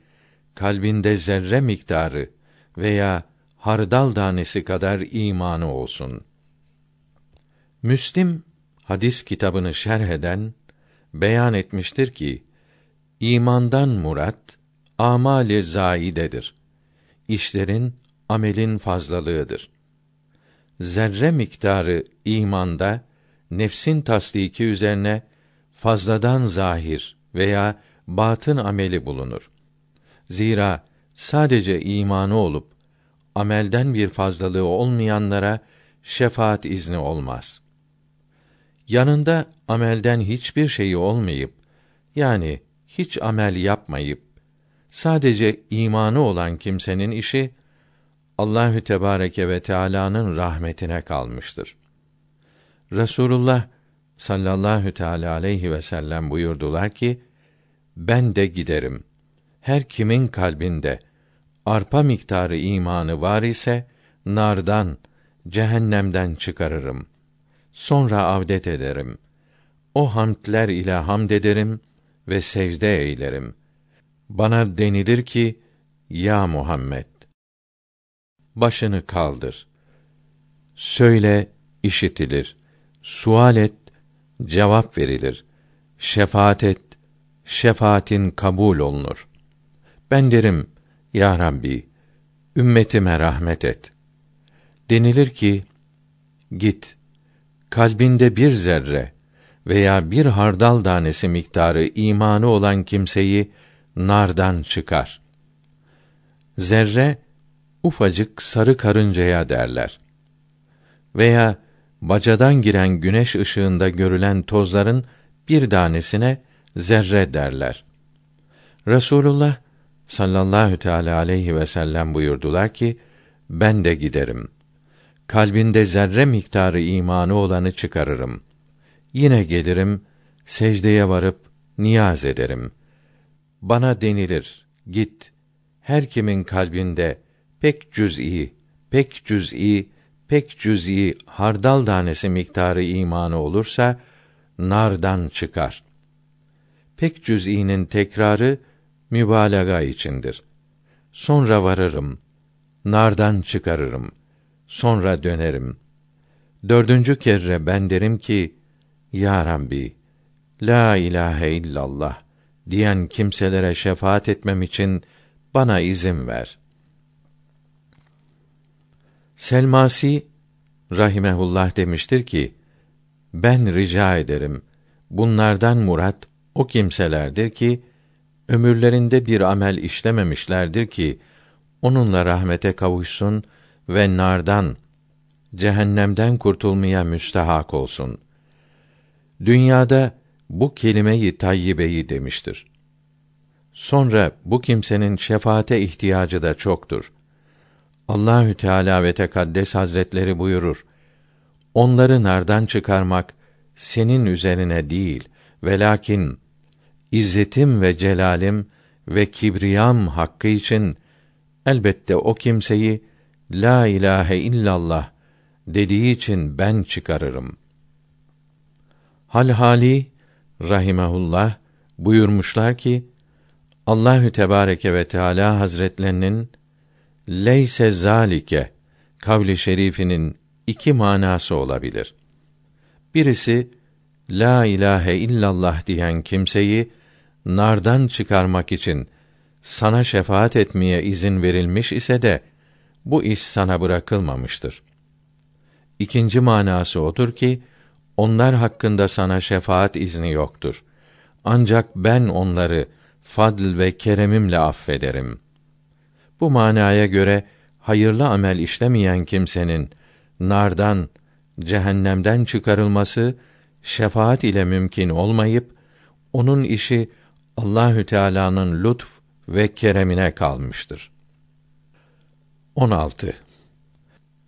kalbinde zerre miktarı veya hardal tanesi kadar imanı olsun. Müslim hadis kitabını şerh eden beyan etmiştir ki imandan murat amali zaidedir. İşlerin amelin fazlalığıdır. Zerre miktarı imanda nefsin tasdiki üzerine fazladan zahir veya batın ameli bulunur. Zira sadece imanı olup amelden bir fazlalığı olmayanlara şefaat izni olmaz. Yanında amelden hiçbir şeyi olmayıp yani hiç amel yapmayıp sadece imanı olan kimsenin işi Allahü Tebareke ve Teala'nın rahmetine kalmıştır. Resulullah sallallahu teala aleyhi ve sellem buyurdular ki ben de giderim. Her kimin kalbinde arpa miktarı imanı var ise nardan, cehennemden çıkarırım. Sonra avdet ederim. O hamdler ile hamd ederim ve secde eylerim. Bana denilir ki, ya Muhammed, başını kaldır. Söyle, işitilir. Sual et, cevap verilir. Şefaat et, şefaatin kabul olunur. Ben derim, ya Rabbi, ümmetime rahmet et. Denilir ki, git, kalbinde bir zerre veya bir hardal tanesi miktarı imanı olan kimseyi nardan çıkar. Zerre, ufacık sarı karıncaya derler. Veya bacadan giren güneş ışığında görülen tozların bir tanesine zerre derler. Resulullah sallallahu teala aleyhi ve sellem buyurdular ki ben de giderim. Kalbinde zerre miktarı imanı olanı çıkarırım. Yine gelirim, secdeye varıp niyaz ederim. Bana denilir, git. Her kimin kalbinde pek cüz'i, pek cüz'i, pek cüz'i hardal tanesi miktarı imanı olursa nardan çıkar. Pek cüz'inin tekrarı mübalağa içindir. Sonra varırım, nardan çıkarırım, sonra dönerim. Dördüncü kere ben derim ki, Ya Rabbi, La ilahe illallah diyen kimselere şefaat etmem için bana izin ver. Selmasi rahimehullah demiştir ki ben rica ederim bunlardan murat o kimselerdir ki ömürlerinde bir amel işlememişlerdir ki onunla rahmete kavuşsun ve nardan cehennemden kurtulmaya müstehak olsun. Dünyada bu kelimeyi tayyibeyi demiştir. Sonra bu kimsenin şefaate ihtiyacı da çoktur. Allahü Teala ve Tekaddes Hazretleri buyurur: Onları nardan çıkarmak senin üzerine değil, velakin izzetim ve celalim ve kibriyam hakkı için elbette o kimseyi la ilahe illallah dediği için ben çıkarırım. Halhali rahimehullah buyurmuşlar ki Allahü Tebareke ve Teala Hazretlerinin leyse zalike kavli şerifinin iki manası olabilir. Birisi la ilahe illallah diyen kimseyi nardan çıkarmak için sana şefaat etmeye izin verilmiş ise de bu iş sana bırakılmamıştır. İkinci manası odur ki onlar hakkında sana şefaat izni yoktur. Ancak ben onları fadl ve keremimle affederim. Bu manaya göre hayırlı amel işlemeyen kimsenin nardan, cehennemden çıkarılması şefaat ile mümkün olmayıp onun işi Allahü Teala'nın lütf ve keremine kalmıştır. 16.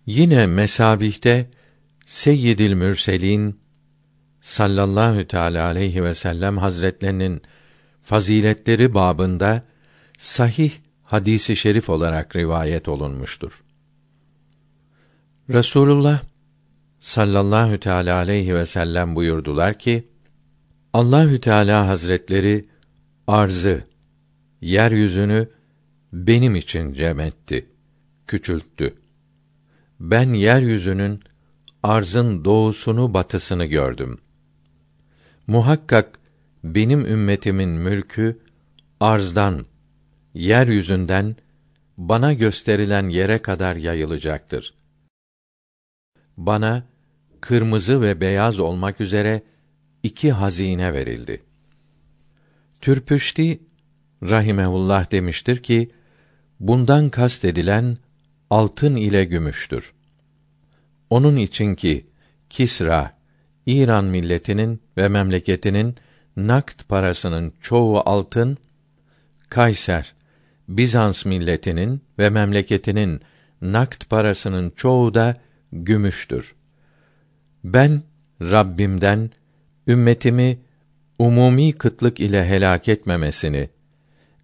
Yine mesabihte Seyyidil Mürselin sallallahu teala aleyhi ve sellem hazretlerinin faziletleri babında sahih hadisi şerif olarak rivayet olunmuştur. Resulullah sallallahu teala aleyhi ve sellem buyurdular ki Allahü Teala Hazretleri arzı, yeryüzünü benim için cem etti, küçülttü. Ben yeryüzünün arzın doğusunu batısını gördüm. Muhakkak benim ümmetimin mülkü arzdan, yeryüzünden bana gösterilen yere kadar yayılacaktır. Bana kırmızı ve beyaz olmak üzere iki hazine verildi. Türpüşti rahimehullah demiştir ki bundan kastedilen altın ile gümüştür. Onun için ki Kisra İran milletinin ve memleketinin nakt parasının çoğu altın, Kayser Bizans milletinin ve memleketinin nakt parasının çoğu da gümüştür. Ben Rabbimden ümmetimi umumi kıtlık ile helak etmemesini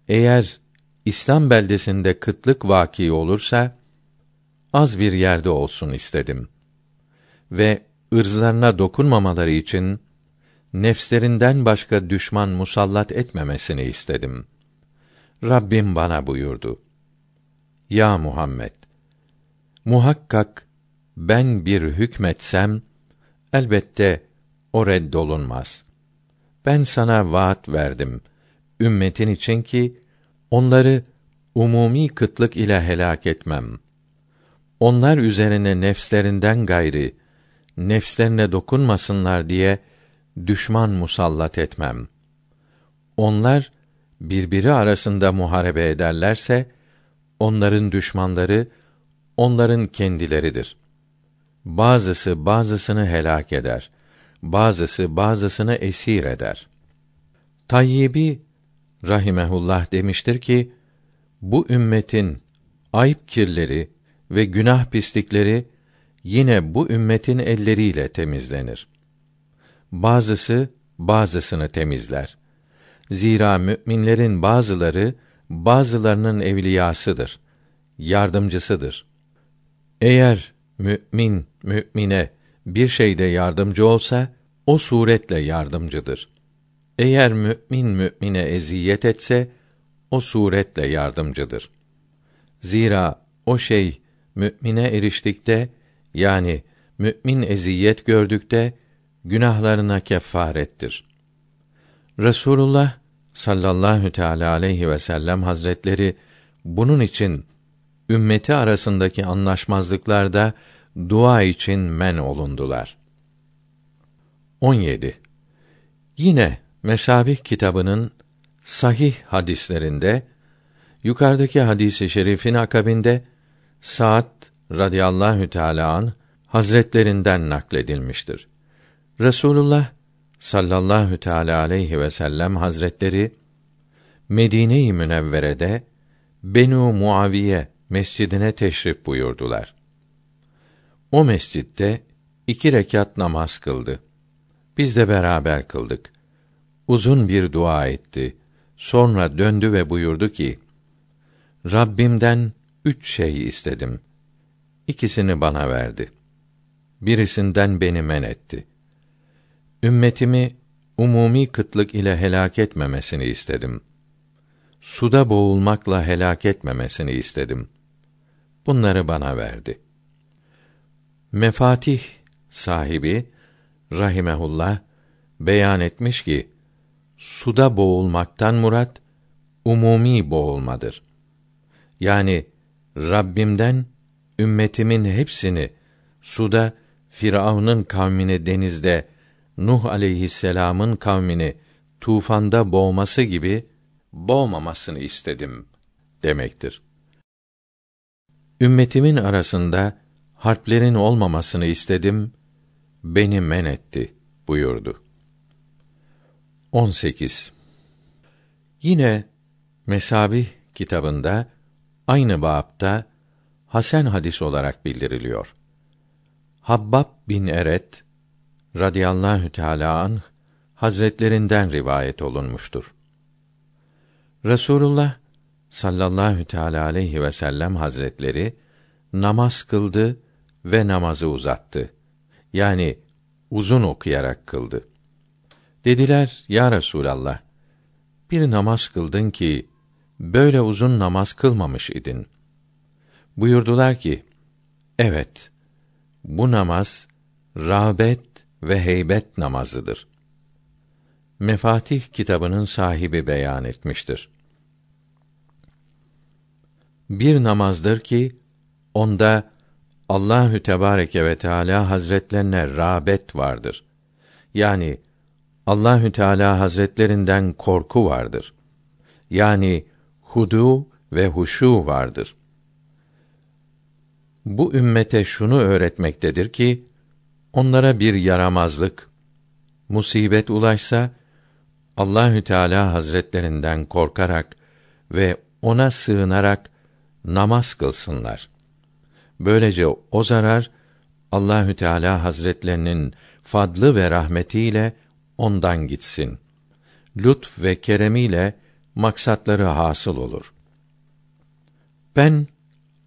eğer İslam beldesinde kıtlık vaki olursa az bir yerde olsun istedim ve ırzlarına dokunmamaları için nefslerinden başka düşman musallat etmemesini istedim. Rabbim bana buyurdu. Ya Muhammed, muhakkak ben bir hükmetsem, elbette o reddolunmaz. Ben sana vaat verdim, ümmetin için ki, onları umumi kıtlık ile helak etmem. Onlar üzerine nefslerinden gayri, nefslerine dokunmasınlar diye, düşman musallat etmem. Onlar, birbiri arasında muharebe ederlerse, onların düşmanları, onların kendileridir.'' bazısı bazısını helak eder. Bazısı bazısını esir eder. Tayyibi rahimehullah demiştir ki bu ümmetin ayıp kirleri ve günah pislikleri yine bu ümmetin elleriyle temizlenir. Bazısı bazısını temizler. Zira müminlerin bazıları bazılarının evliyasıdır, yardımcısıdır. Eğer mümin mümine bir şeyde yardımcı olsa o suretle yardımcıdır. Eğer mümin mümine eziyet etse o suretle yardımcıdır. Zira o şey mümine eriştikte yani mümin eziyet gördükte günahlarına kefarettir. Resulullah sallallahu teala aleyhi ve sellem hazretleri bunun için ümmeti arasındaki anlaşmazlıklarda dua için men olundular. 17. Yine Mesabih kitabının sahih hadislerinde yukarıdaki hadisi şerifin akabinde Sa'd radıyallahu teala an hazretlerinden nakledilmiştir. Resulullah sallallahu teala aleyhi ve sellem hazretleri Medine-i Münevvere'de Benu Muaviye mescidine teşrif buyurdular. O mescitte iki rekat namaz kıldı. Biz de beraber kıldık. Uzun bir dua etti. Sonra döndü ve buyurdu ki: Rabbimden üç şey istedim. İkisini bana verdi. Birisinden beni men etti. Ümmetimi umumi kıtlık ile helak etmemesini istedim. Suda boğulmakla helak etmemesini istedim. Bunları bana verdi. Mefatih sahibi rahimehullah beyan etmiş ki suda boğulmaktan murat umumi boğulmadır. Yani Rabbimden ümmetimin hepsini suda Firavun'un kavmini denizde Nuh aleyhisselam'ın kavmini tufanda boğması gibi boğmamasını istedim demektir. Ümmetimin arasında harplerin olmamasını istedim, beni men etti buyurdu. 18. Yine Mesabih kitabında aynı bapta Hasan hadis olarak bildiriliyor. Habbab bin Eret radıyallahu teala anh hazretlerinden rivayet olunmuştur. Resulullah sallallahu teala aleyhi ve sellem hazretleri namaz kıldı ve namazı uzattı. Yani uzun okuyarak kıldı. Dediler: Ya Resulallah, bir namaz kıldın ki böyle uzun namaz kılmamış idin. Buyurdular ki: Evet. Bu namaz rağbet ve heybet namazıdır. Mefatih kitabının sahibi beyan etmiştir. Bir namazdır ki onda Allahü Tebareke ve Teala Hazretlerine rağbet vardır. Yani Allahü Teala Hazretlerinden korku vardır. Yani hudu ve huşu vardır. Bu ümmete şunu öğretmektedir ki onlara bir yaramazlık, musibet ulaşsa Allahü Teala Hazretlerinden korkarak ve ona sığınarak namaz kılsınlar. Böylece o zarar Allahü Teala Hazretlerinin fadlı ve rahmetiyle ondan gitsin. Lütf ve keremiyle maksatları hasıl olur. Ben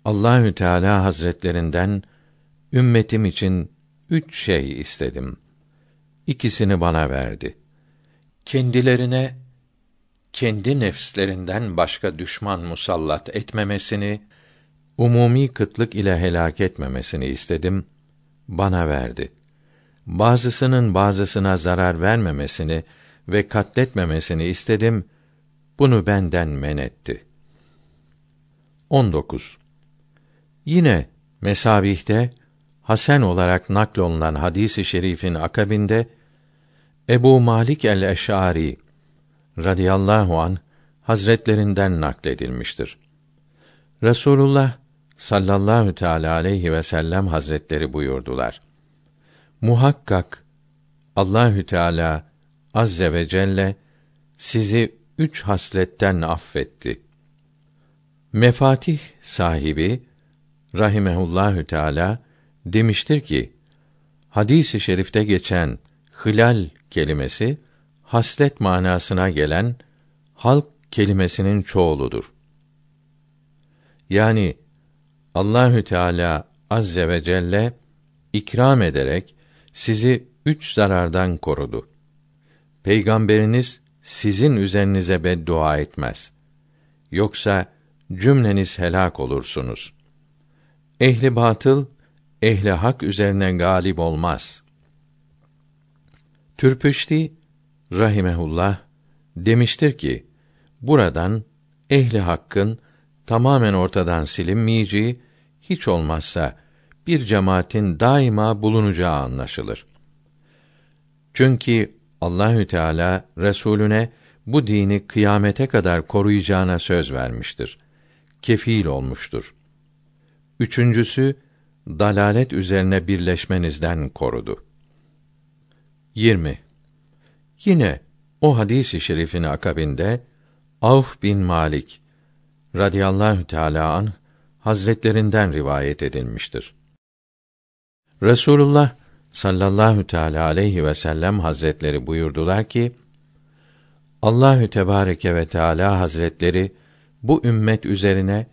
Allahü Teala Hazretlerinden ümmetim için üç şey istedim. İkisini bana verdi. Kendilerine kendi nefslerinden başka düşman musallat etmemesini, umumi kıtlık ile helak etmemesini istedim. Bana verdi. Bazısının bazısına zarar vermemesini ve katletmemesini istedim. Bunu benden men etti. 19. Yine mesabihte Hasan olarak naklolunan hadisi şerifin akabinde Ebu Malik el-Eş'ari radıyallahu an hazretlerinden nakledilmiştir. Resulullah sallallahu teala aleyhi ve sellem hazretleri buyurdular. Muhakkak Allahü Teala azze ve celle sizi üç hasletten affetti. Mefatih sahibi rahimehullahü teala demiştir ki hadisi i şerifte geçen hılal kelimesi haslet manasına gelen halk kelimesinin çoğuludur. Yani Allahü Teala azze ve celle ikram ederek sizi üç zarardan korudu. Peygamberiniz sizin üzerinize beddua etmez. Yoksa cümleniz helak olursunuz. Ehli batıl ehli hak üzerine galip olmaz. Türpüşti rahimehullah demiştir ki buradan ehli hakkın tamamen ortadan silinmeyeceği hiç olmazsa bir cemaatin daima bulunacağı anlaşılır. Çünkü Allahü Teala Resulüne bu dini kıyamete kadar koruyacağına söz vermiştir. Kefil olmuştur. Üçüncüsü, dalalet üzerine birleşmenizden korudu. 20. Yine o hadisi i şerifin akabinde Avf bin Malik radıyallahu teala an hazretlerinden rivayet edilmiştir. Resulullah sallallahu teala aleyhi ve sellem hazretleri buyurdular ki Allahü Tebareke ve Teala Hazretleri bu ümmet üzerine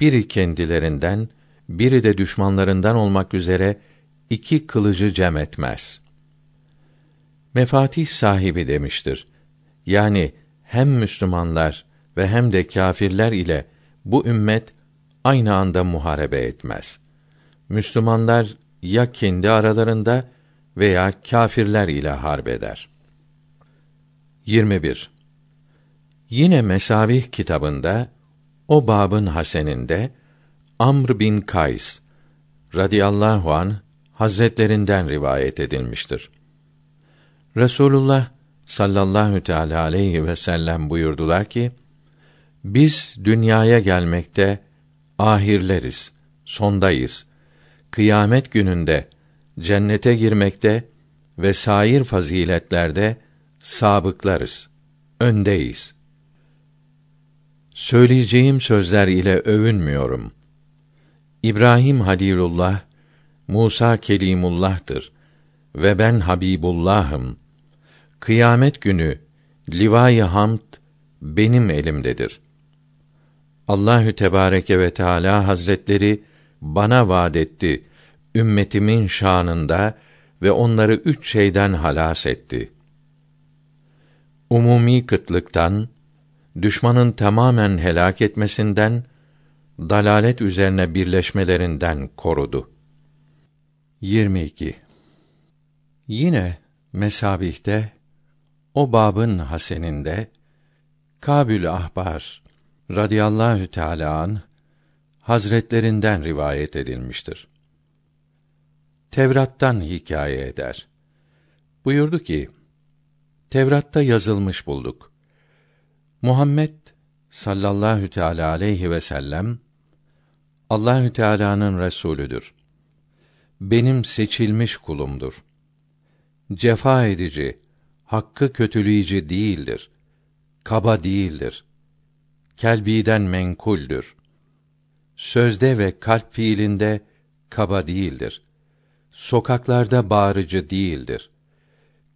biri kendilerinden, biri de düşmanlarından olmak üzere iki kılıcı cem etmez. Mefatih sahibi demiştir. Yani hem Müslümanlar ve hem de kâfirler ile bu ümmet aynı anda muharebe etmez. Müslümanlar ya kendi aralarında veya kâfirler ile harbeder. 21. Yine Mesabih kitabında o babın haseninde Amr bin Kays radıyallahu an hazretlerinden rivayet edilmiştir. Resulullah sallallahu teala aleyhi ve sellem buyurdular ki: Biz dünyaya gelmekte ahirleriz, sondayız. Kıyamet gününde cennete girmekte ve sair faziletlerde sabıklarız, öndeyiz. Söyleyeceğim sözler ile övünmüyorum. İbrahim Halilullah, Musa Kelimullah'tır ve ben Habibullah'ım. Kıyamet günü livai hamd benim elimdedir. Allahü Tebareke ve Teala Hazretleri bana vaad etti ümmetimin şanında ve onları üç şeyden halas etti. Umumi kıtlıktan, düşmanın tamamen helak etmesinden, dalalet üzerine birleşmelerinden korudu. 22. Yine mesabihte o babın haseninde Kabül Ahbar radıyallahu teala an hazretlerinden rivayet edilmiştir. Tevrat'tan hikaye eder. Buyurdu ki: Tevrat'ta yazılmış bulduk. Muhammed sallallahu teala aleyhi ve sellem Allahü Teala'nın resulüdür. Benim seçilmiş kulumdur. Cefa edici, hakkı kötüleyici değildir. Kaba değildir. Kelbiden menkuldür. Sözde ve kalp fiilinde kaba değildir. Sokaklarda bağırıcı değildir.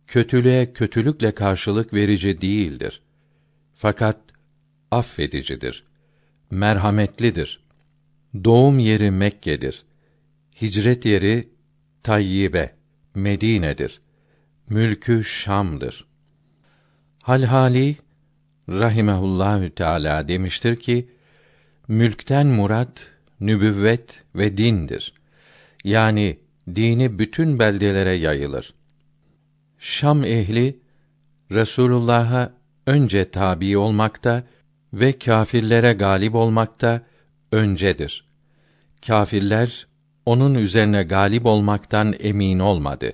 Kötülüğe kötülükle karşılık verici değildir. Fakat affedicidir. Merhametlidir. Doğum yeri Mekke'dir. Hicret yeri Tayyibe, Medine'dir. Mülkü Şam'dır. Halhali rahimehullahü teala demiştir ki mülkten murat nübüvvet ve dindir. Yani dini bütün beldelere yayılır. Şam ehli Resulullah'a önce tabi olmakta ve kâfirlere galip olmakta öncedir. Kâfirler onun üzerine galip olmaktan emin olmadı.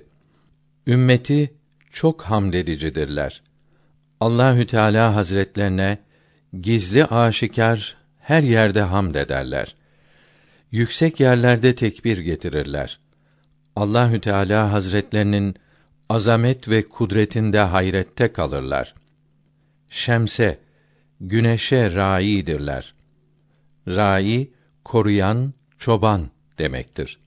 Ümmeti çok hamd edicidirler. Allahü Teala Hazretlerine gizli aşikar her yerde hamd ederler. Yüksek yerlerde tekbir getirirler. Allahü Teala Hazretlerinin azamet ve kudretinde hayrette kalırlar. Şemse, güneşe raidirler. Rai, koruyan, çoban demektir.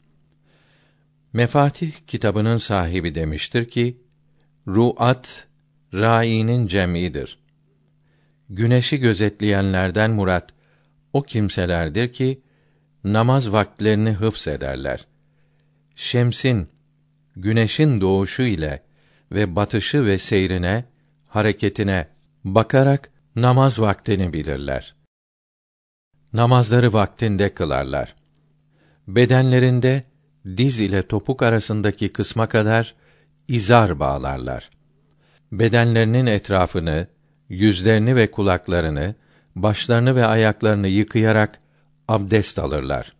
Mefatih kitabının sahibi demiştir ki, ruat rainin cem'idir. Güneşi gözetleyenlerden murat o kimselerdir ki namaz vaktlerini hıfz ederler. Şemsin güneşin doğuşu ile ve batışı ve seyrine, hareketine bakarak namaz vaktini bilirler. Namazları vaktinde kılarlar. Bedenlerinde diz ile topuk arasındaki kısma kadar izar bağlarlar. Bedenlerinin etrafını, yüzlerini ve kulaklarını, başlarını ve ayaklarını yıkayarak abdest alırlar.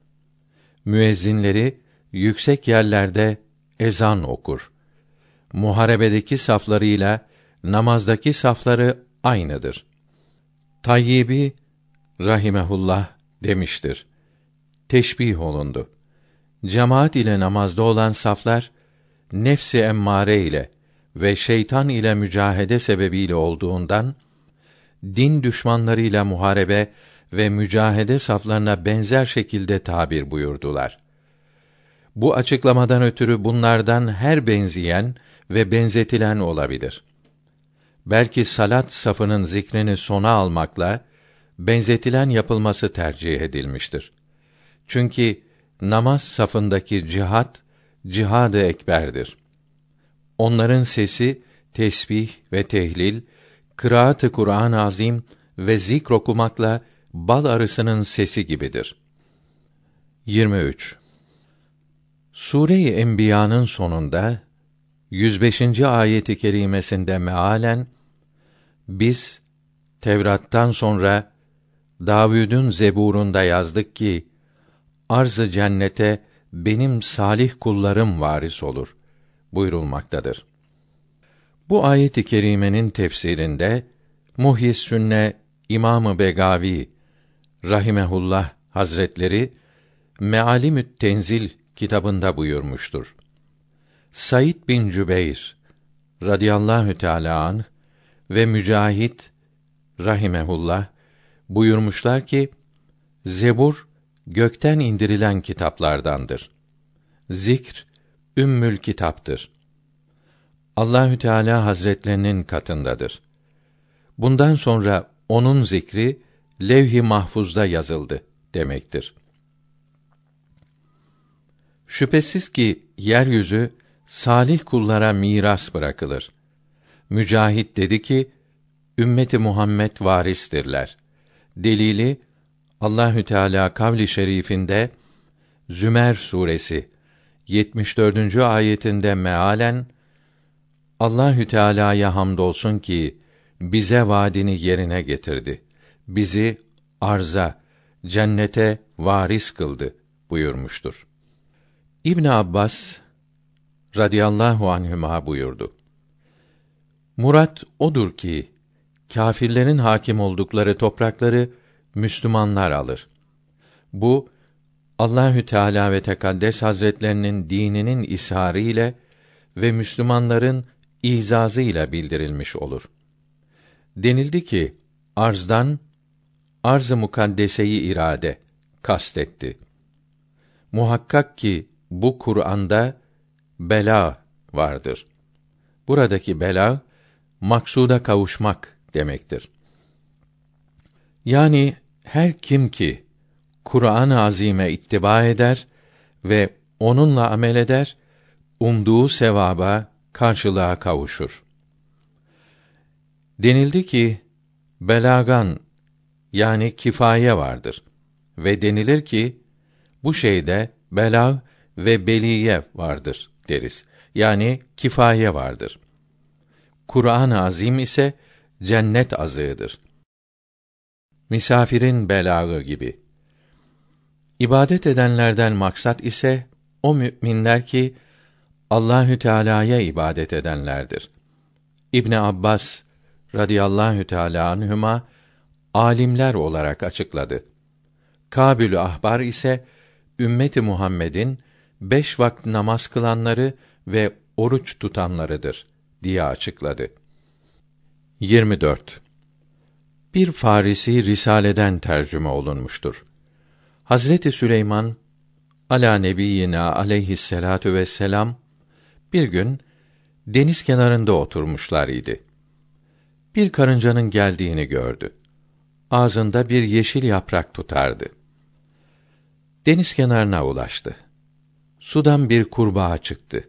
Müezzinleri yüksek yerlerde ezan okur. Muharebedeki saflarıyla namazdaki safları aynıdır. Tayyibi rahimehullah demiştir. Teşbih olundu. Cemaat ile namazda olan saflar nefsi emmare ile ve şeytan ile mücahede sebebiyle olduğundan din düşmanlarıyla muharebe ve mücahede saflarına benzer şekilde tabir buyurdular. Bu açıklamadan ötürü bunlardan her benzeyen ve benzetilen olabilir. Belki salat safının zikrini sona almakla benzetilen yapılması tercih edilmiştir. Çünkü namaz safındaki cihat cihad-ı ekberdir. Onların sesi tesbih ve tehlil, kıraat-ı Kur'an-ı Azim ve zikr okumakla bal arısının sesi gibidir. 23. Sure-i Enbiya'nın sonunda 105. ayeti kerimesinde mealen biz Tevrat'tan sonra Davud'un Zebur'unda yazdık ki arz-ı cennete benim salih kullarım varis olur buyurulmaktadır. Bu ayet-i kerimenin tefsirinde Muhyis Sünne İmamı Begavi rahimehullah Hazretleri Mealimü't Tenzil kitabında buyurmuştur. Said bin Cübeyr radıyallahu teala anh ve Mücahit rahimehullah buyurmuşlar ki Zebur gökten indirilen kitaplardandır. Zikr ümmül kitaptır. Allahü Teala Hazretlerinin katındadır. Bundan sonra onun zikri levh-i mahfuzda yazıldı demektir. Şüphesiz ki yeryüzü salih kullara miras bırakılır. Mücahit dedi ki, ümmeti Muhammed varistirler. Delili Allahü Teala kavli şerifinde Zümer suresi 74. ayetinde mealen Allahü Teala'ya hamdolsun ki bize vaadini yerine getirdi. Bizi arza, cennete varis kıldı buyurmuştur. İbn Abbas radıyallahu anhüma buyurdu. Murat odur ki kâfirlerin hakim oldukları toprakları Müslümanlar alır. Bu Allahü Teala ve Tekaddes Hazretlerinin dininin isharı ile ve Müslümanların izazı ile bildirilmiş olur. Denildi ki arzdan arz-ı mukaddeseyi irade kastetti. Muhakkak ki bu Kur'an'da bela vardır. Buradaki bela maksuda kavuşmak demektir. Yani her kim ki Kur'an-ı Azime ittiba eder ve onunla amel eder, umduğu sevaba, karşılığa kavuşur. Denildi ki, belagan yani kifaye vardır ve denilir ki bu şeyde belag ve beliye vardır deriz. Yani kifaye vardır. Kur'an-ı Azim ise cennet azığıdır. Misafirin belagı gibi. İbadet edenlerden maksat ise o müminler ki Allahü Teala'ya ibadet edenlerdir. İbn Abbas radıyallahu teala anhuma alimler olarak açıkladı. Kabül Ahbar ise ümmeti Muhammed'in beş vakit namaz kılanları ve oruç tutanlarıdır diye açıkladı. 24. Bir Farisi risaleden tercüme olunmuştur. Hazreti Süleyman ala nebiyina aleyhisselatu vesselam bir gün deniz kenarında oturmuşlar idi. Bir karıncanın geldiğini gördü. Ağzında bir yeşil yaprak tutardı. Deniz kenarına ulaştı. Sudan bir kurbağa çıktı.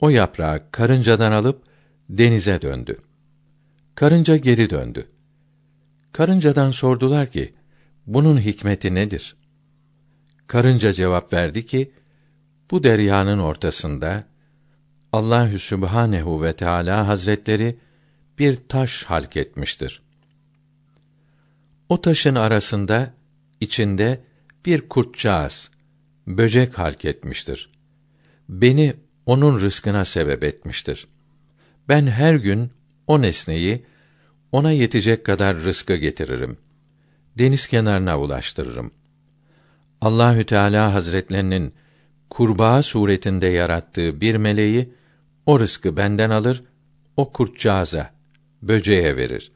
O yaprağı karıncadan alıp denize döndü. Karınca geri döndü. Karıncadan sordular ki, bunun hikmeti nedir? Karınca cevap verdi ki, bu deryanın ortasında Allahü Sübhanehu ve Teala Hazretleri bir taş halk etmiştir. O taşın arasında içinde bir kurtcağız, böcek halk etmiştir. Beni onun rızkına sebep etmiştir. Ben her gün o nesneyi Ona yetecek kadar rızkı getiririm. Deniz kenarına ulaştırırım. Allahü Teala Hazretlerinin kurbağa suretinde yarattığı bir meleği o rızkı benden alır, o kurtcağıza, böceğe verir.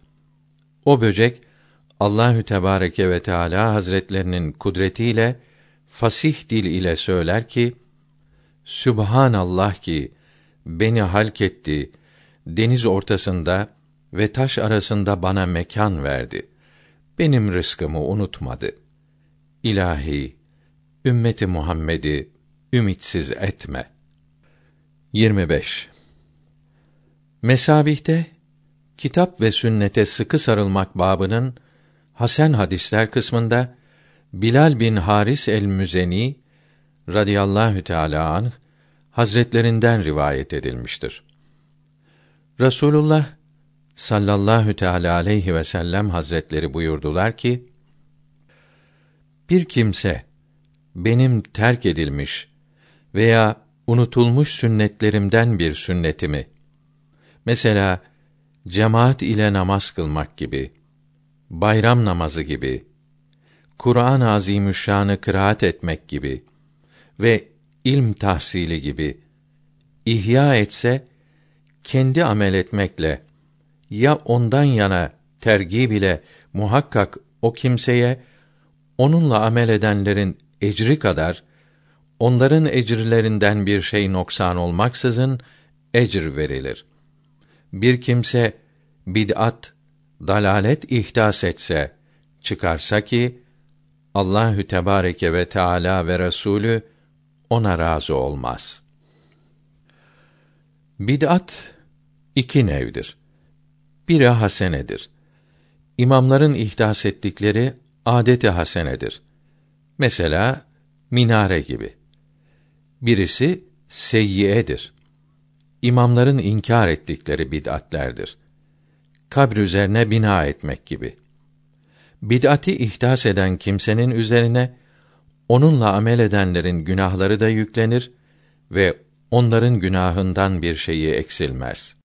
O böcek Allahü Tebareke ve Teala Hazretlerinin kudretiyle fasih dil ile söyler ki: Sübhanallah ki beni halk etti, deniz ortasında ve taş arasında bana mekan verdi. Benim rızkımı unutmadı. İlahi, ümmeti Muhammed'i ümitsiz etme. 25. Mesabihte kitap ve sünnete sıkı sarılmak babının Hasan hadisler kısmında Bilal bin Haris el-Müzeni radıyallahu teala anh hazretlerinden rivayet edilmiştir. Rasulullah sallallahu teala aleyhi ve sellem hazretleri buyurdular ki: Bir kimse benim terk edilmiş veya unutulmuş sünnetlerimden bir sünnetimi mesela cemaat ile namaz kılmak gibi, bayram namazı gibi, Kur'an-ı Azimüşşan'ı kıraat etmek gibi ve ilm tahsili gibi ihya etse kendi amel etmekle ya ondan yana tergib ile muhakkak o kimseye onunla amel edenlerin ecri kadar onların ecirlerinden bir şey noksan olmaksızın ecr verilir. Bir kimse bid'at, dalalet ihdas etse, çıkarsa ki Allahü Tebareke ve Teala ve Resulü ona razı olmaz. Bid'at iki nevdir. Biri hasenedir. İmamların ihdas ettikleri adeti hasenedir. Mesela minare gibi. Birisi seyyiyedir. İmamların inkar ettikleri bid'atlerdir. Kabr üzerine bina etmek gibi. Bid'ati ihdas eden kimsenin üzerine onunla amel edenlerin günahları da yüklenir ve onların günahından bir şeyi eksilmez.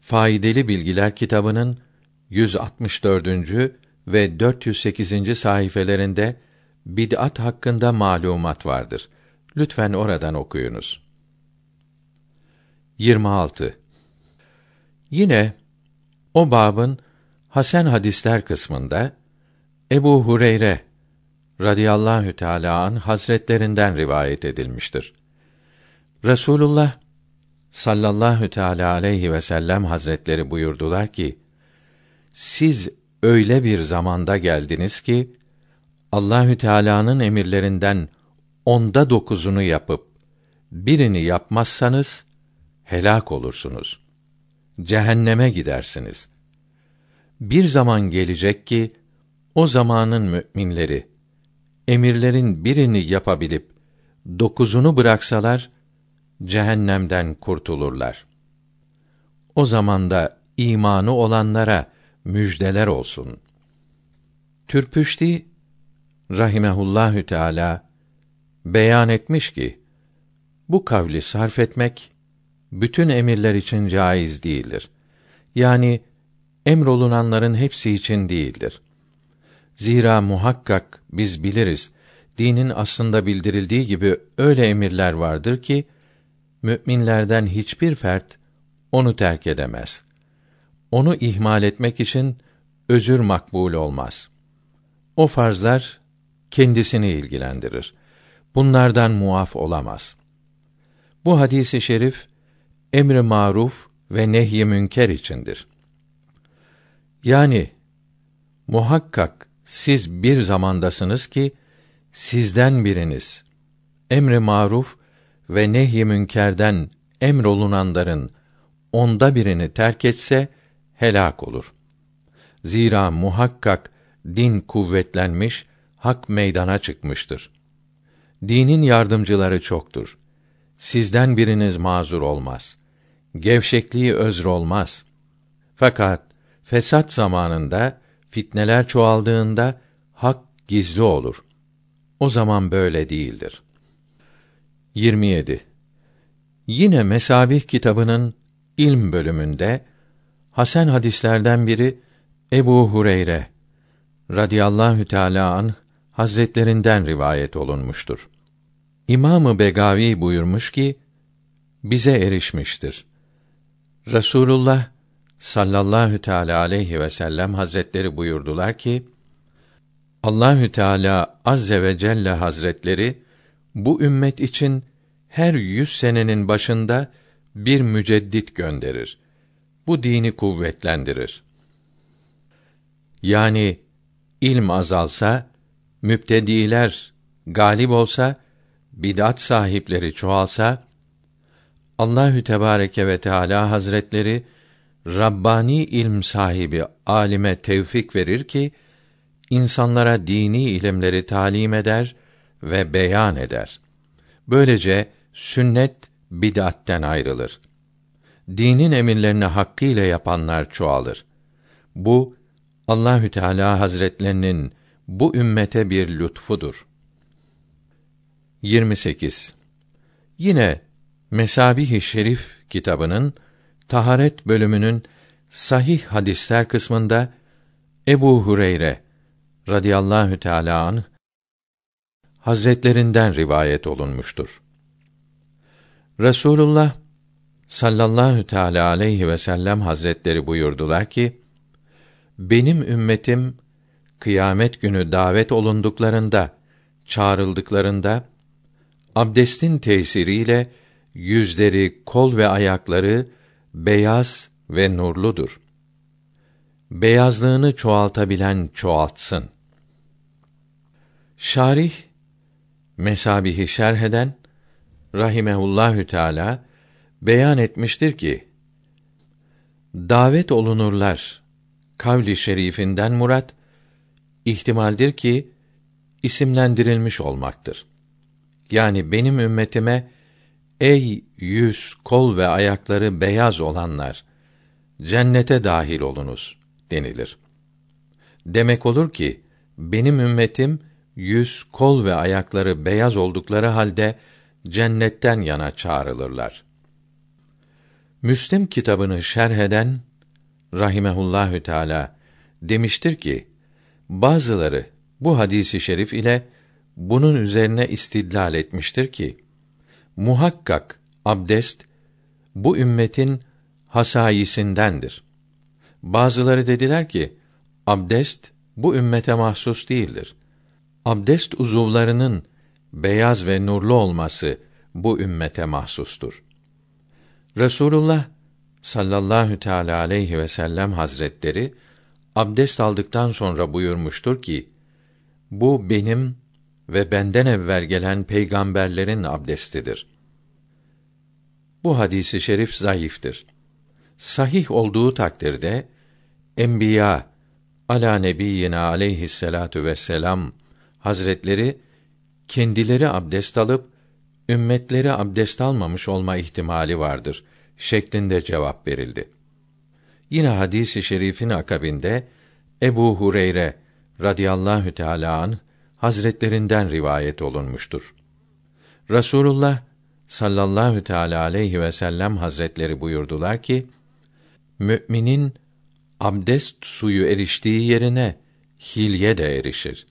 Faydalı Bilgiler kitabının 164. ve 408. sayfelerinde bid'at hakkında malumat vardır. Lütfen oradan okuyunuz. 26. Yine o babın Hasan hadisler kısmında Ebu Hureyre radıyallahu teala an hazretlerinden rivayet edilmiştir. Resulullah sallallahu teala aleyhi ve sellem hazretleri buyurdular ki: Siz öyle bir zamanda geldiniz ki Allahü Teala'nın emirlerinden onda dokuzunu yapıp birini yapmazsanız helak olursunuz. Cehenneme gidersiniz. Bir zaman gelecek ki o zamanın müminleri emirlerin birini yapabilip dokuzunu bıraksalar cehennemden kurtulurlar. O zamanda imanı olanlara müjdeler olsun. Türpüşti rahimehullahü teala beyan etmiş ki bu kavli sarf etmek bütün emirler için caiz değildir. Yani emrolunanların hepsi için değildir. Zira muhakkak biz biliriz dinin aslında bildirildiği gibi öyle emirler vardır ki müminlerden hiçbir fert onu terk edemez. Onu ihmal etmek için özür makbul olmaz. O farzlar kendisini ilgilendirir. Bunlardan muaf olamaz. Bu hadisi şerif emri maruf ve nehy münker içindir. Yani muhakkak siz bir zamandasınız ki sizden biriniz emri maruf ve nehy münkerden emrolunanların onda birini terk etse helak olur. Zira muhakkak din kuvvetlenmiş, hak meydana çıkmıştır. Dinin yardımcıları çoktur. Sizden biriniz mazur olmaz. Gevşekliği özr olmaz. Fakat fesat zamanında fitneler çoğaldığında hak gizli olur. O zaman böyle değildir. 27. Yine Mesabih kitabının ilm bölümünde Hasan hadislerden biri Ebu Hureyre radıyallahu teala an hazretlerinden rivayet olunmuştur. İmamı Begavi buyurmuş ki bize erişmiştir. Resulullah sallallahu teala aleyhi ve sellem hazretleri buyurdular ki Allahü Teala azze ve celle hazretleri bu ümmet için her yüz senenin başında bir müceddit gönderir. Bu dini kuvvetlendirir. Yani ilm azalsa, müptediler galip olsa, bidat sahipleri çoğalsa, Allahü Tebareke ve Teala Hazretleri Rabbani ilm sahibi alime tevfik verir ki insanlara dini ilimleri talim eder ve beyan eder. Böylece sünnet bid'atten ayrılır. Dinin emirlerini hakkıyla yapanlar çoğalır. Bu Allahü Teala Hazretlerinin bu ümmete bir lütfudur. 28. Yine Mesabih-i Şerif kitabının taharet bölümünün sahih hadisler kısmında Ebu Hureyre radıyallahu teala an Hazretlerinden rivayet olunmuştur. Resulullah sallallahu teala aleyhi ve sellem hazretleri buyurdular ki: Benim ümmetim kıyamet günü davet olunduklarında, çağrıldıklarında abdestin tesiriyle yüzleri, kol ve ayakları beyaz ve nurludur. Beyazlığını çoğaltabilen çoğaltsın. Şarih Mesabihi şerh eden rahimehullahü teala beyan etmiştir ki davet olunurlar kavli şerifinden murat ihtimaldir ki isimlendirilmiş olmaktır. Yani benim ümmetime ey yüz, kol ve ayakları beyaz olanlar cennete dahil olunuz denilir. Demek olur ki benim ümmetim yüz, kol ve ayakları beyaz oldukları halde cennetten yana çağrılırlar. Müslim kitabını şerh eden rahimehullahü teala demiştir ki bazıları bu hadisi şerif ile bunun üzerine istidlal etmiştir ki muhakkak abdest bu ümmetin hasayisindendir. Bazıları dediler ki abdest bu ümmete mahsus değildir. Abdest uzuvlarının beyaz ve nurlu olması bu ümmete mahsustur. Resulullah sallallahu teala aleyhi ve sellem hazretleri abdest aldıktan sonra buyurmuştur ki bu benim ve benden evvel gelen peygamberlerin abdestidir. Bu hadisi şerif zayıftır. Sahih olduğu takdirde enbiya ala nebiyyina aleyhisselatu vesselam hazretleri kendileri abdest alıp ümmetleri abdest almamış olma ihtimali vardır şeklinde cevap verildi. Yine hadisi şerifin akabinde Ebu Hureyre radıyallahu teala an hazretlerinden rivayet olunmuştur. Rasulullah sallallahu teala aleyhi ve sellem hazretleri buyurdular ki müminin abdest suyu eriştiği yerine hilye de erişir.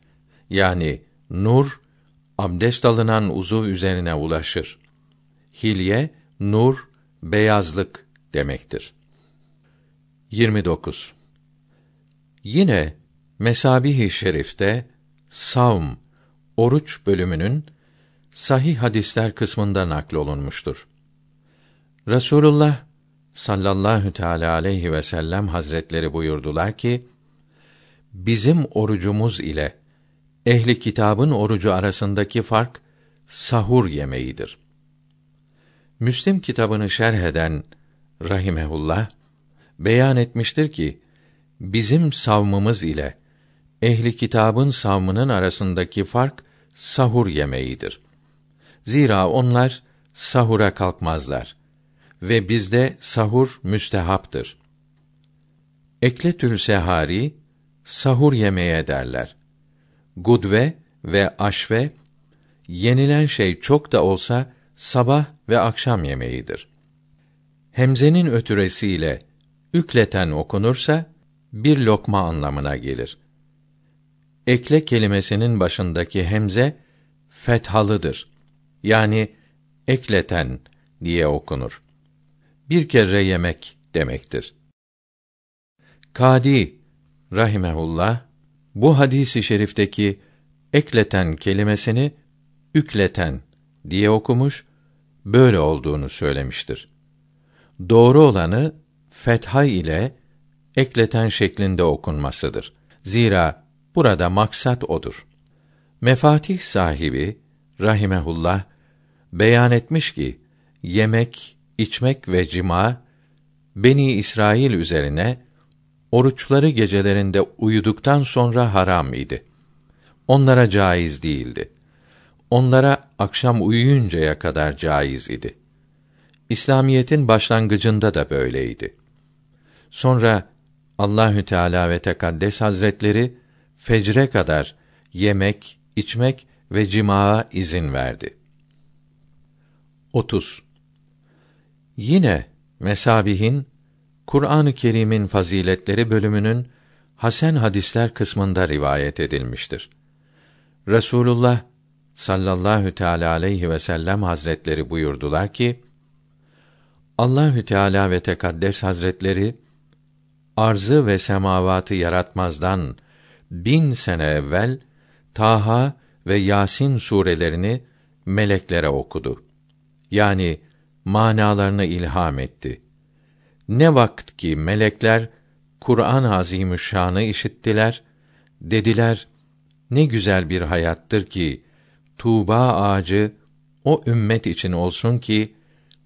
Yani nur abdest alınan uzu üzerine ulaşır. Hilye nur beyazlık demektir. 29. Yine Mesabih-i Şerif'te savm oruç bölümünün sahih hadisler kısmında naklolunmuştur. Resulullah sallallahu teala aleyhi ve sellem hazretleri buyurdular ki bizim orucumuz ile ehli kitabın orucu arasındaki fark sahur yemeğidir. Müslim kitabını şerh eden rahimehullah beyan etmiştir ki bizim savmımız ile ehli kitabın savmının arasındaki fark sahur yemeğidir. Zira onlar sahura kalkmazlar ve bizde sahur müstehaptır. Ekletül sehari sahur yemeye derler. Gudve ve aşve yenilen şey çok da olsa sabah ve akşam yemeğidir. Hemzenin ötüresiyle ükleten okunursa bir lokma anlamına gelir. Ekle kelimesinin başındaki hemze fethalıdır. Yani ekleten diye okunur. Bir kere yemek demektir. Kadi rahimehullah bu hadisi şerifteki ekleten kelimesini ükleten diye okumuş, böyle olduğunu söylemiştir. Doğru olanı fetha ile ekleten şeklinde okunmasıdır. Zira burada maksat odur. Mefatih sahibi rahimehullah beyan etmiş ki yemek, içmek ve cima Beni İsrail üzerine oruçları gecelerinde uyuduktan sonra haram idi. Onlara caiz değildi. Onlara akşam uyuyuncaya kadar caiz idi. İslamiyetin başlangıcında da böyleydi. Sonra Allahü Teala ve Tekaddes Hazretleri fecre kadar yemek, içmek ve cimaa izin verdi. 30. Yine Mesabihin Kur'an-ı Kerim'in faziletleri bölümünün Hasen hadisler kısmında rivayet edilmiştir. Resulullah sallallahu teala aleyhi ve sellem hazretleri buyurdular ki: Allahü Teala ve Tekaddes Hazretleri arzı ve semavatı yaratmazdan bin sene evvel Taha ve Yasin surelerini meleklere okudu. Yani manalarını ilham etti. Ne vakt ki melekler Kur'an-ı Azimüşşan'ı işittiler, dediler: Ne güzel bir hayattır ki Tuğba ağacı o ümmet için olsun ki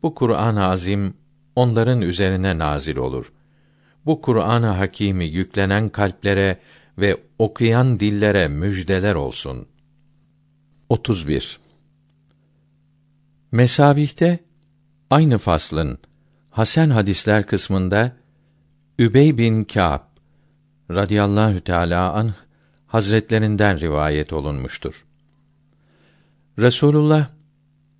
bu Kur'an-ı Azim onların üzerine nazil olur. Bu Kur'an-ı Hakîm'i yüklenen kalplere ve okuyan dillere müjdeler olsun. 31. Mesabihte aynı faslın Hasan hadisler kısmında Übey bin Kâb radıyallahu teala anh hazretlerinden rivayet olunmuştur. Resulullah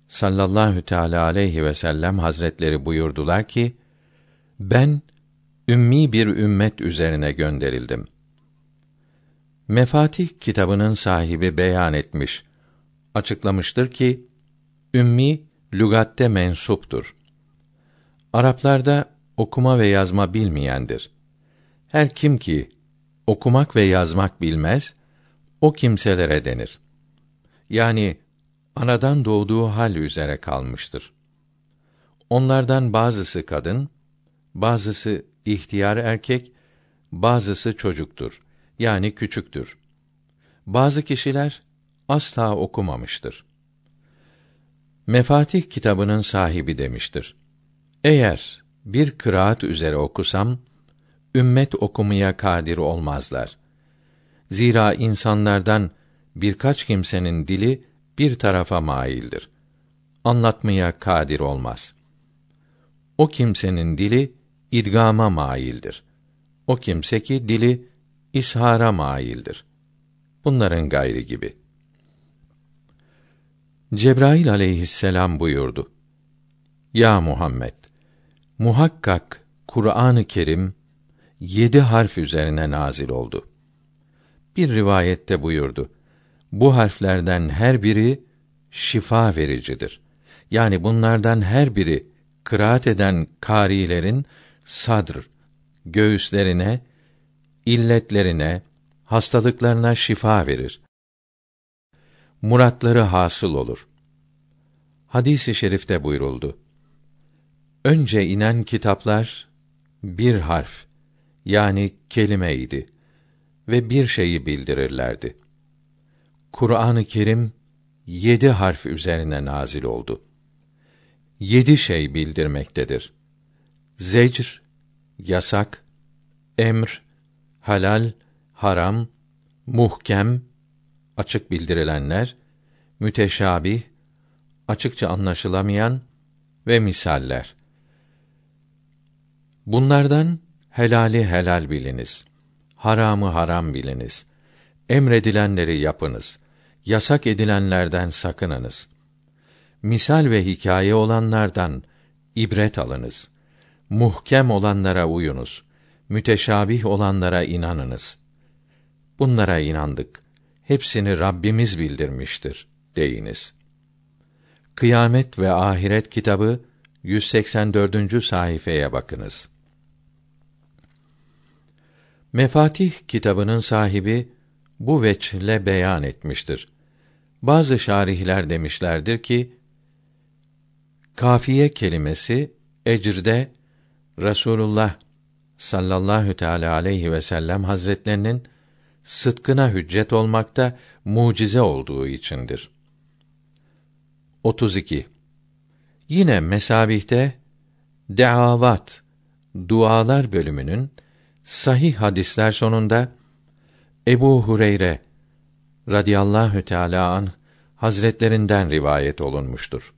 sallallahu teala aleyhi ve sellem hazretleri buyurdular ki ben ümmi bir ümmet üzerine gönderildim. Mefatih kitabının sahibi beyan etmiş, açıklamıştır ki ümmi lügatte mensuptur. Araplarda okuma ve yazma bilmeyendir. Her kim ki okumak ve yazmak bilmez, o kimselere denir. Yani anadan doğduğu hal üzere kalmıştır. Onlardan bazısı kadın, bazısı ihtiyar erkek, bazısı çocuktur. Yani küçüktür. Bazı kişiler asla okumamıştır. Mefatih kitabının sahibi demiştir. Eğer bir kıraat üzere okusam, ümmet okumaya kadir olmazlar. Zira insanlardan birkaç kimsenin dili bir tarafa maildir. Anlatmaya kadir olmaz. O kimsenin dili idgama maildir. O kimse ki dili ishara maildir. Bunların gayri gibi. Cebrail aleyhisselam buyurdu. Ya Muhammed, muhakkak Kur'an-ı Kerim yedi harf üzerine nazil oldu. Bir rivayette buyurdu. Bu harflerden her biri şifa vericidir. Yani bunlardan her biri kıraat eden kârilerin sadr, göğüslerine, illetlerine, hastalıklarına şifa verir. Muratları hasıl olur. Hadisi i şerifte buyuruldu. Önce inen kitaplar bir harf yani kelimeydi ve bir şeyi bildirirlerdi. Kur'an-ı Kerim yedi harf üzerine nazil oldu. Yedi şey bildirmektedir. Zecr, yasak, emr, halal, haram, muhkem, açık bildirilenler, müteşabih, açıkça anlaşılamayan ve misaller. Bunlardan helali helal biliniz. Haramı haram biliniz. Emredilenleri yapınız. Yasak edilenlerden sakınınız. Misal ve hikaye olanlardan ibret alınız. muhkem olanlara uyunuz. Müteşabih olanlara inanınız. Bunlara inandık. Hepsini Rabbimiz bildirmiştir deyiniz. Kıyamet ve Ahiret kitabı 184. sayfaya bakınız. Mefatih kitabının sahibi bu veçle beyan etmiştir. Bazı şarihler demişlerdir ki kafiye kelimesi ecrde Rasulullah sallallahu teala aleyhi ve sellem hazretlerinin sıdkına hüccet olmakta mucize olduğu içindir. 32. Yine mesabihte deavat dualar bölümünün sahih hadisler sonunda Ebu Hureyre radıyallahu teala an hazretlerinden rivayet olunmuştur.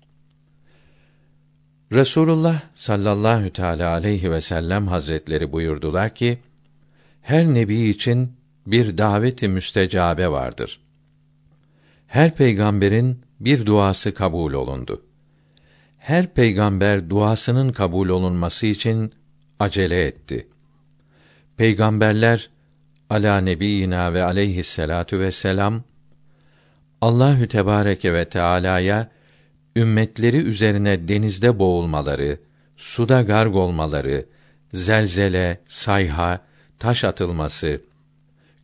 Resulullah sallallahu teala aleyhi ve sellem hazretleri buyurdular ki: Her nebi için bir daveti müstecabe vardır. Her peygamberin bir duası kabul olundu. Her peygamber duasının kabul olunması için acele etti. Peygamberler ala nebiyina ve aleyhisselatu vesselam Allahü Tebareke ve Teala'ya ümmetleri üzerine denizde boğulmaları, suda garg olmaları, zelzele, sayha, taş atılması,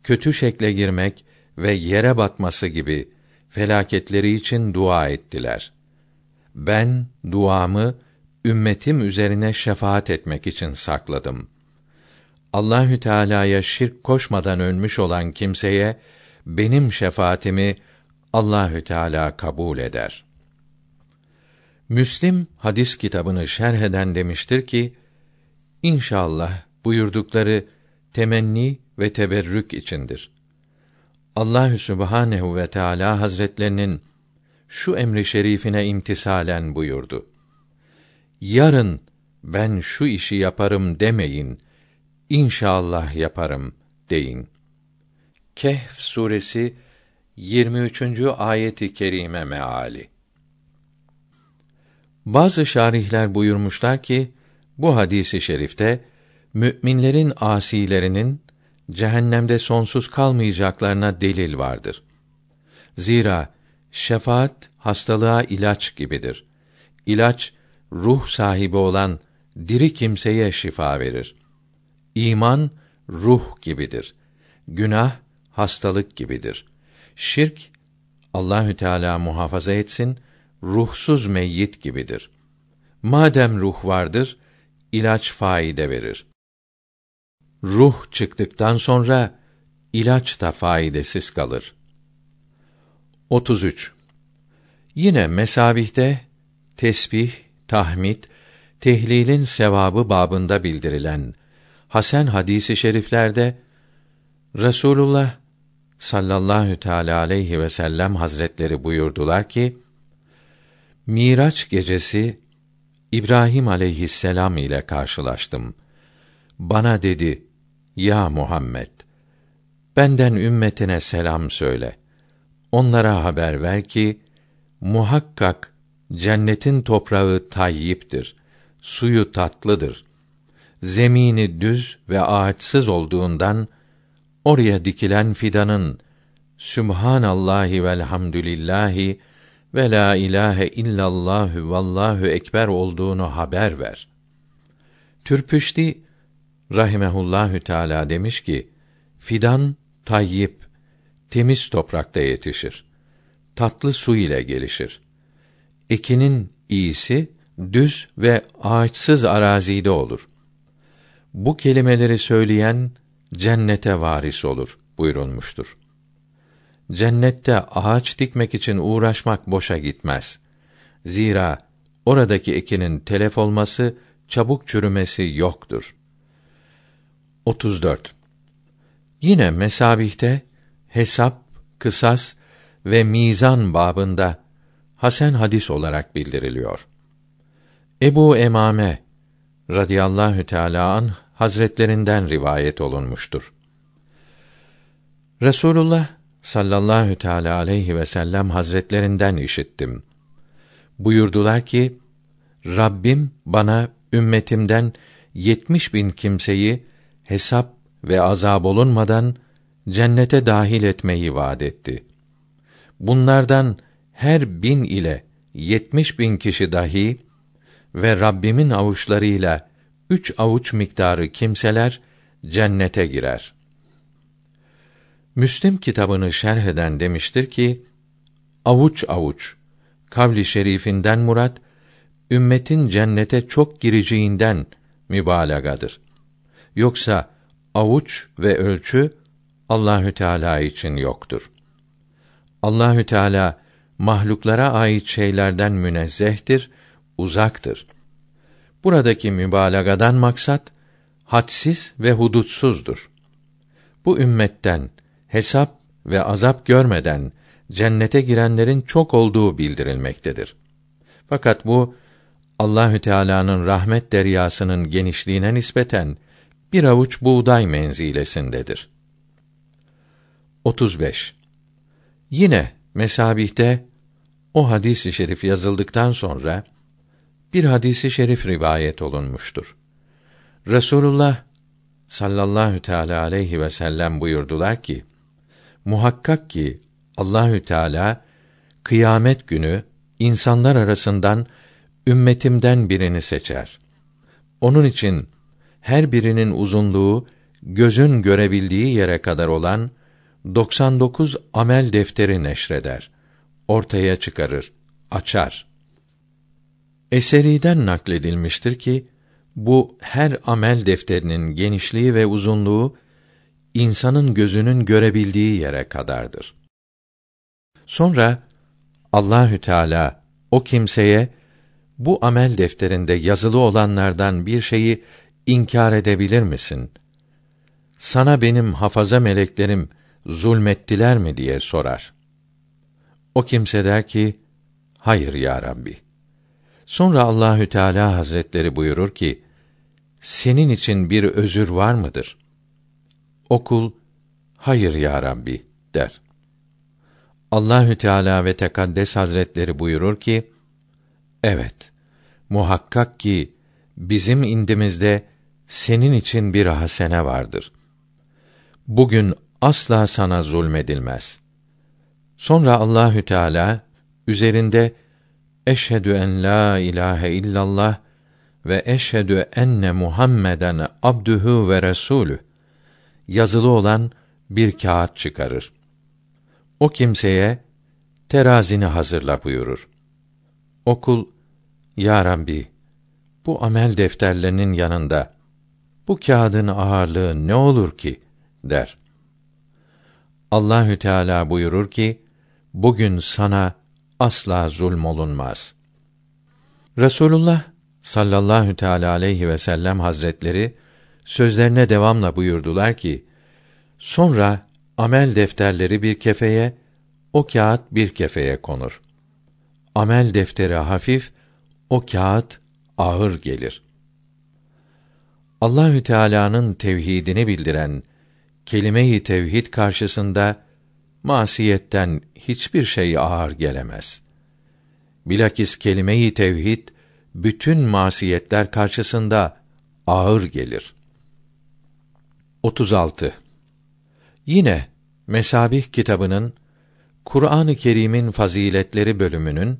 kötü şekle girmek ve yere batması gibi felaketleri için dua ettiler. Ben duamı ümmetim üzerine şefaat etmek için sakladım. Allahü Teala'ya şirk koşmadan ölmüş olan kimseye benim şefaatimi Allahü Teala kabul eder. Müslim hadis kitabını şerh eden demiştir ki: İnşallah buyurdukları temenni ve teberrük içindir. Allahü Sübhanehu ve Teala Hazretlerinin şu emri şerifine imtisalen buyurdu. Yarın ben şu işi yaparım demeyin. İnşallah yaparım deyin. Kehf suresi 23. ayeti kerime meali. Bazı şarihler buyurmuşlar ki bu hadisi şerifte müminlerin asilerinin cehennemde sonsuz kalmayacaklarına delil vardır. Zira şefaat hastalığa ilaç gibidir. İlaç ruh sahibi olan diri kimseye şifa verir. İman ruh gibidir. Günah hastalık gibidir. Şirk Allahü Teala muhafaza etsin ruhsuz meyyit gibidir. Madem ruh vardır, ilaç faide verir. Ruh çıktıktan sonra ilaç da faydasız kalır. 33. Yine mesabihte tesbih, tahmid, tehlilin sevabı babında bildirilen Hasan hadisi şeriflerde Resulullah sallallahu teala aleyhi ve sellem hazretleri buyurdular ki Miraç gecesi İbrahim aleyhisselam ile karşılaştım. Bana dedi: Ya Muhammed, benden ümmetine selam söyle. Onlara haber ver ki muhakkak cennetin toprağı tayyiptir. Suyu tatlıdır. Zemini düz ve ağaçsız olduğundan oraya dikilen fidanın Sübhanallahi velhamdülillahi ve la ilahe illallahü vallahu ekber olduğunu haber ver. Türpüşti rahimehullahü teala demiş ki fidan tayyip temiz toprakta yetişir. Tatlı su ile gelişir. Ekinin iyisi düz ve ağaçsız arazide olur. Bu kelimeleri söyleyen cennete varis olur buyurulmuştur. Cennette ağaç dikmek için uğraşmak boşa gitmez. Zira oradaki ekinin telef olması, çabuk çürümesi yoktur. 34. Yine mesabihte hesap, kısas ve mizan babında hasen hadis olarak bildiriliyor. Ebu Emame radıyallahu teala an hazretlerinden rivayet olunmuştur. Resulullah sallallahu teala aleyhi ve sellem hazretlerinden işittim. Buyurdular ki Rabbim bana ümmetimden yetmiş bin kimseyi hesap ve azab olunmadan cennete dahil etmeyi vaad etti. Bunlardan her bin ile yetmiş bin kişi dahi ve Rabbimin avuçlarıyla üç avuç miktarı kimseler cennete girer. Müslim kitabını şerh eden demiştir ki, avuç avuç, kavli şerifinden murat, ümmetin cennete çok gireceğinden mübalağadır. Yoksa avuç ve ölçü Allahü Teala için yoktur. Allahü Teala mahluklara ait şeylerden münezzehtir, uzaktır. Buradaki mübalağadan maksat hadsiz ve hudutsuzdur. Bu ümmetten hesap ve azap görmeden cennete girenlerin çok olduğu bildirilmektedir. Fakat bu Allahü Teala'nın rahmet deryasının genişliğine nispeten bir avuç buğday menzilesindedir. 35. Yine mesabihte o hadisi şerif yazıldıktan sonra bir hadisi şerif rivayet olunmuştur. Resulullah sallallahu teala aleyhi ve sellem buyurdular ki: Muhakkak ki Allahü Teala kıyamet günü insanlar arasından ümmetimden birini seçer. Onun için her birinin uzunluğu gözün görebildiği yere kadar olan 99 amel defteri neşreder. Ortaya çıkarır, açar. Eseriden nakledilmiştir ki bu her amel defterinin genişliği ve uzunluğu insanın gözünün görebildiği yere kadardır. Sonra Allahü Teala o kimseye bu amel defterinde yazılı olanlardan bir şeyi inkar edebilir misin? Sana benim hafaza meleklerim zulmettiler mi diye sorar. O kimse der ki, hayır ya Rabbi. Sonra Allahü Teala Hazretleri buyurur ki, senin için bir özür var mıdır? Okul, hayır ya Rabbi der. Allahü Teala ve Tekaddes Hazretleri buyurur ki: Evet, muhakkak ki bizim indimizde senin için bir hasene vardır. Bugün asla sana zulmedilmez. Sonra Allahü Teala üzerinde eşhedü en la ilahe illallah ve eşhedü enne Muhammeden abdühü ve resulü yazılı olan bir kağıt çıkarır. O kimseye terazini hazırla buyurur. Okul, Ya Rabbi, bu amel defterlerinin yanında bu kağıdın ağırlığı ne olur ki? der. Allahü Teala buyurur ki, bugün sana asla zulm olunmaz. Resulullah sallallahu teala aleyhi ve sellem hazretleri sözlerine devamla buyurdular ki: Sonra amel defterleri bir kefeye, o kağıt bir kefeye konur. Amel defteri hafif, o kağıt ağır gelir. Allahü Teala'nın tevhidini bildiren kelime-i tevhid karşısında masiyetten hiçbir şey ağır gelemez. Bilakis kelime-i tevhid bütün masiyetler karşısında ağır gelir. 36 Yine Mesabih kitabının Kur'an-ı Kerim'in faziletleri bölümünün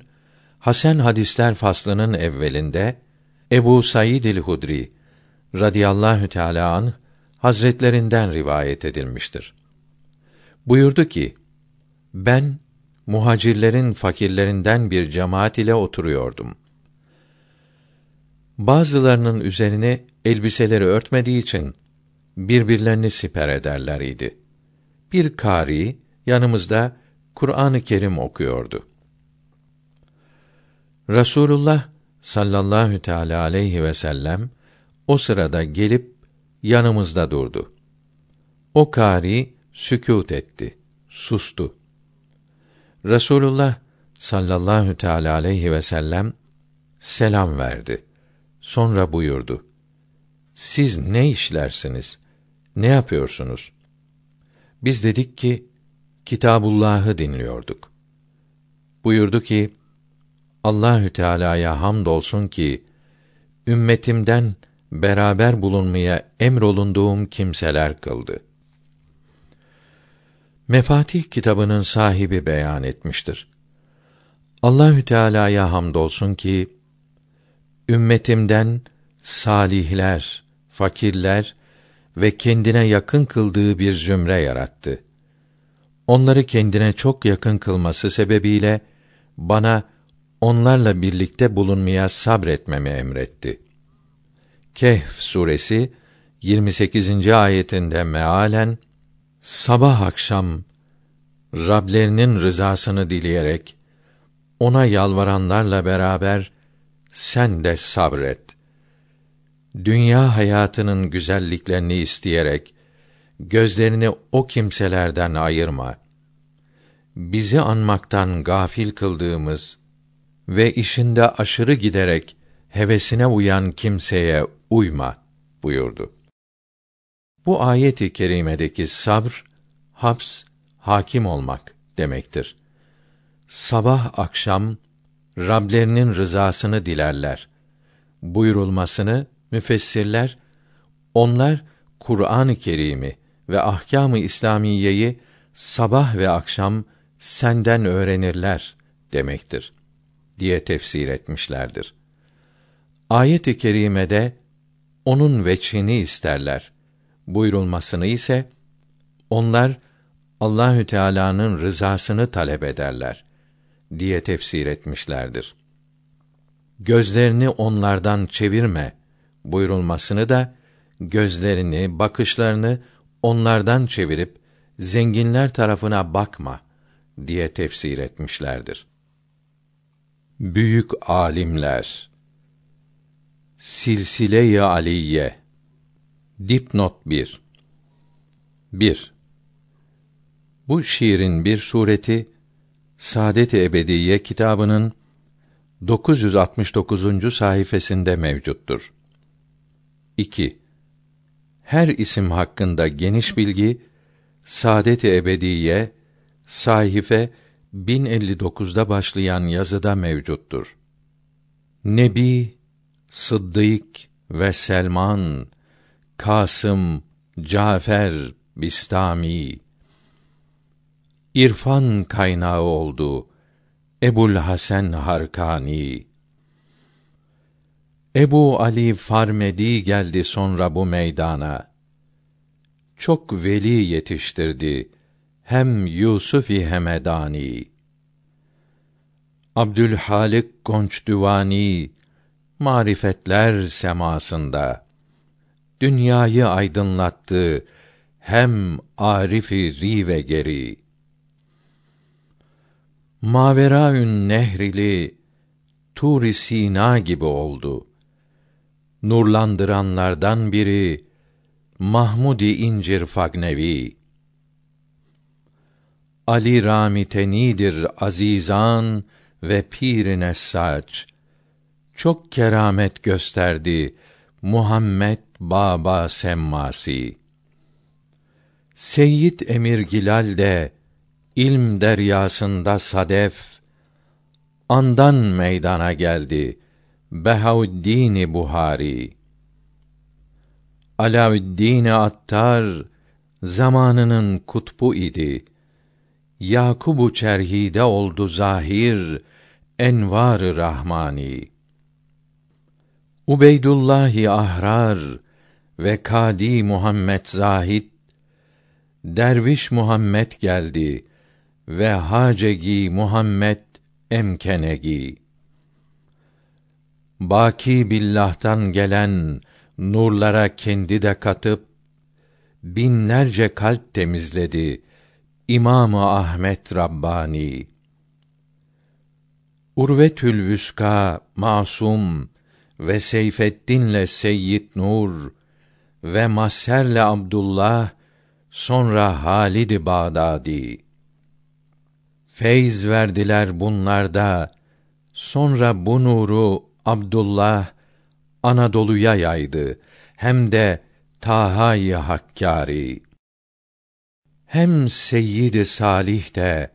Hasan hadisler faslının evvelinde Ebu Said el-Hudri radıyallahu teala an hazretlerinden rivayet edilmiştir. Buyurdu ki: Ben muhacirlerin fakirlerinden bir cemaat ile oturuyordum. Bazılarının üzerine elbiseleri örtmediği için birbirlerini siper ederler idi bir kari yanımızda Kur'an-ı Kerim okuyordu. Rasulullah sallallahu teala aleyhi ve sellem o sırada gelip yanımızda durdu. O kari sükût etti, sustu. Rasulullah sallallahu teala aleyhi ve sellem selam verdi. Sonra buyurdu: Siz ne işlersiniz? Ne yapıyorsunuz? Biz dedik ki Kitabullah'ı dinliyorduk. Buyurdu ki Allahü Teala'ya hamdolsun ki ümmetimden beraber bulunmaya emrolunduğum kimseler kıldı. Mefatih kitabının sahibi beyan etmiştir. Allahü Teala'ya hamdolsun ki ümmetimden salihler, fakirler ve kendine yakın kıldığı bir zümre yarattı. Onları kendine çok yakın kılması sebebiyle bana onlarla birlikte bulunmaya sabretmemi emretti. Kehf suresi 28. ayetinde mealen sabah akşam Rablerinin rızasını dileyerek ona yalvaranlarla beraber sen de sabret. Dünya hayatının güzelliklerini isteyerek gözlerini o kimselerden ayırma. Bizi anmaktan gafil kıldığımız ve işinde aşırı giderek hevesine uyan kimseye uyma buyurdu. Bu ayet-i kerimedeki sabr, haps, hakim olmak demektir. Sabah akşam Rablerinin rızasını dilerler. Buyurulmasını müfessirler onlar Kur'an-ı Kerim'i ve ahkâm-ı İslamiyeyi sabah ve akşam senden öğrenirler demektir diye tefsir etmişlerdir. Ayet-i kerimede onun veçhini isterler. Buyurulmasını ise onlar Allahü Teala'nın rızasını talep ederler diye tefsir etmişlerdir. Gözlerini onlardan çevirme buyurulmasını da gözlerini, bakışlarını onlardan çevirip zenginler tarafına bakma diye tefsir etmişlerdir. Büyük alimler Silsile-i Aliye Dipnot 1 1 Bu şiirin bir sureti Saadet-i Ebediye kitabının 969. sayfasında mevcuttur. 2. Her isim hakkında geniş bilgi Saadet-i Ebediye sayfa 1059'da başlayan yazıda mevcuttur. Nebi, Sıddık ve Selman, Kasım, Cafer, Bistami, irfan kaynağı oldu Ebul Hasan Harkani. Ebu Ali Farmedi geldi sonra bu meydana. Çok veli yetiştirdi hem Yusuf-i Hemedani. Abdülhalik Gonçdüvani marifetler semasında dünyayı aydınlattı hem Arif-i Rive geri. Maveraün nehrili Tur-i Sina gibi oldu. Nurlandıranlardan biri Mahmudi İncir Fagnevi. Ali Ramitenidir azizan ve pirine saç. Çok keramet gösterdi Muhammed Baba Semmasi. Seyyid Emir Gilal de ilm deryasında sadef andan meydana geldi Behaüddin Buhari. Alaüddin Attar zamanının kutbu idi. Yakubu Çerhi'de oldu zahir envar rahmani. Ubeydullahi Ahrar ve Kadi Muhammed Zahid Derviş Muhammed geldi ve Hacegi Muhammed Emkenegi. Baki billah'tan gelen nurlara kendi de katıp binlerce kalp temizledi İmamı Ahmet Rabbani. Urvetül Vüska Masum ve Seyfeddin'le Seyyid Nur ve Maser'le Abdullah sonra Halid Bağdadi feyz verdiler bunlarda sonra bu nuru Abdullah Anadolu'ya yaydı hem de Taha-i Hakkari hem Seyyid Salih de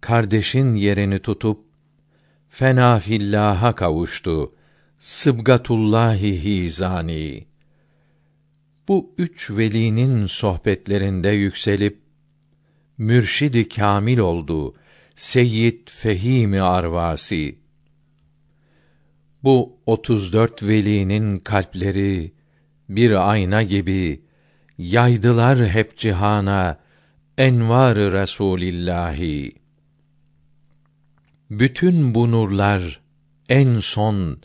kardeşin yerini tutup fena fillaha kavuştu Sıbgatullahi hizani. Bu üç velinin sohbetlerinde yükselip mürşidi kamil oldu Seyyid Fehimi Arvasi. Bu otuz dört velinin kalpleri bir ayna gibi yaydılar hep cihana envar-ı Resulillahi. Bütün bu nurlar en son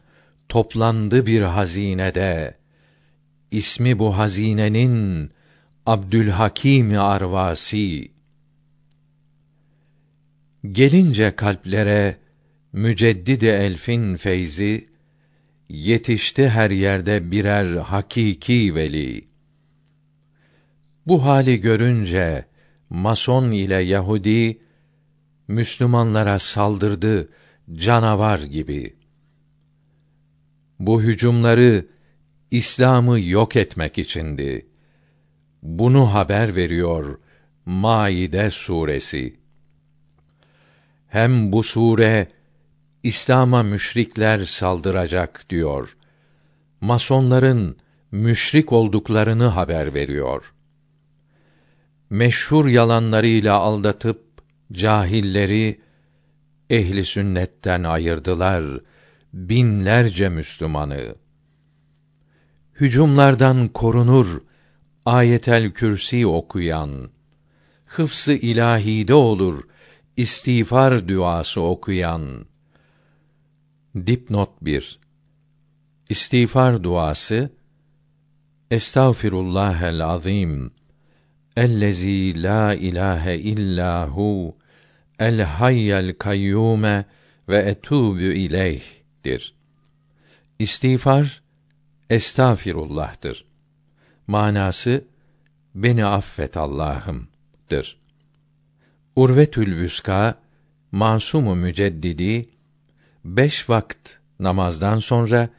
toplandı bir hazinede. İsmi bu hazinenin Abdülhakim Arvasi. Gelince kalplere müceddidi elfin feyzi yetişti her yerde birer hakiki veli. Bu hali görünce Mason ile Yahudi Müslümanlara saldırdı canavar gibi. Bu hücumları İslam'ı yok etmek içindi. Bunu haber veriyor Maide suresi. Hem bu sure İslam'a müşrikler saldıracak diyor. Masonların müşrik olduklarını haber veriyor. Meşhur yalanlarıyla aldatıp cahilleri ehli sünnetten ayırdılar binlerce Müslümanı. Hücumlardan korunur ayetel kürsi okuyan, hıfsı ilahide olur istiğfar duası okuyan. Dipnot 1 İstiğfar duası Estağfirullahel azim ellezî la ilahe illa hu el hayyel kayyume ve etûbü ileyh'dir. İstiğfar estağfirullah'tır. Manası beni affet Allah'ım'dır. Urvetül Vüska Masumu Müceddidi beş vakit namazdan sonra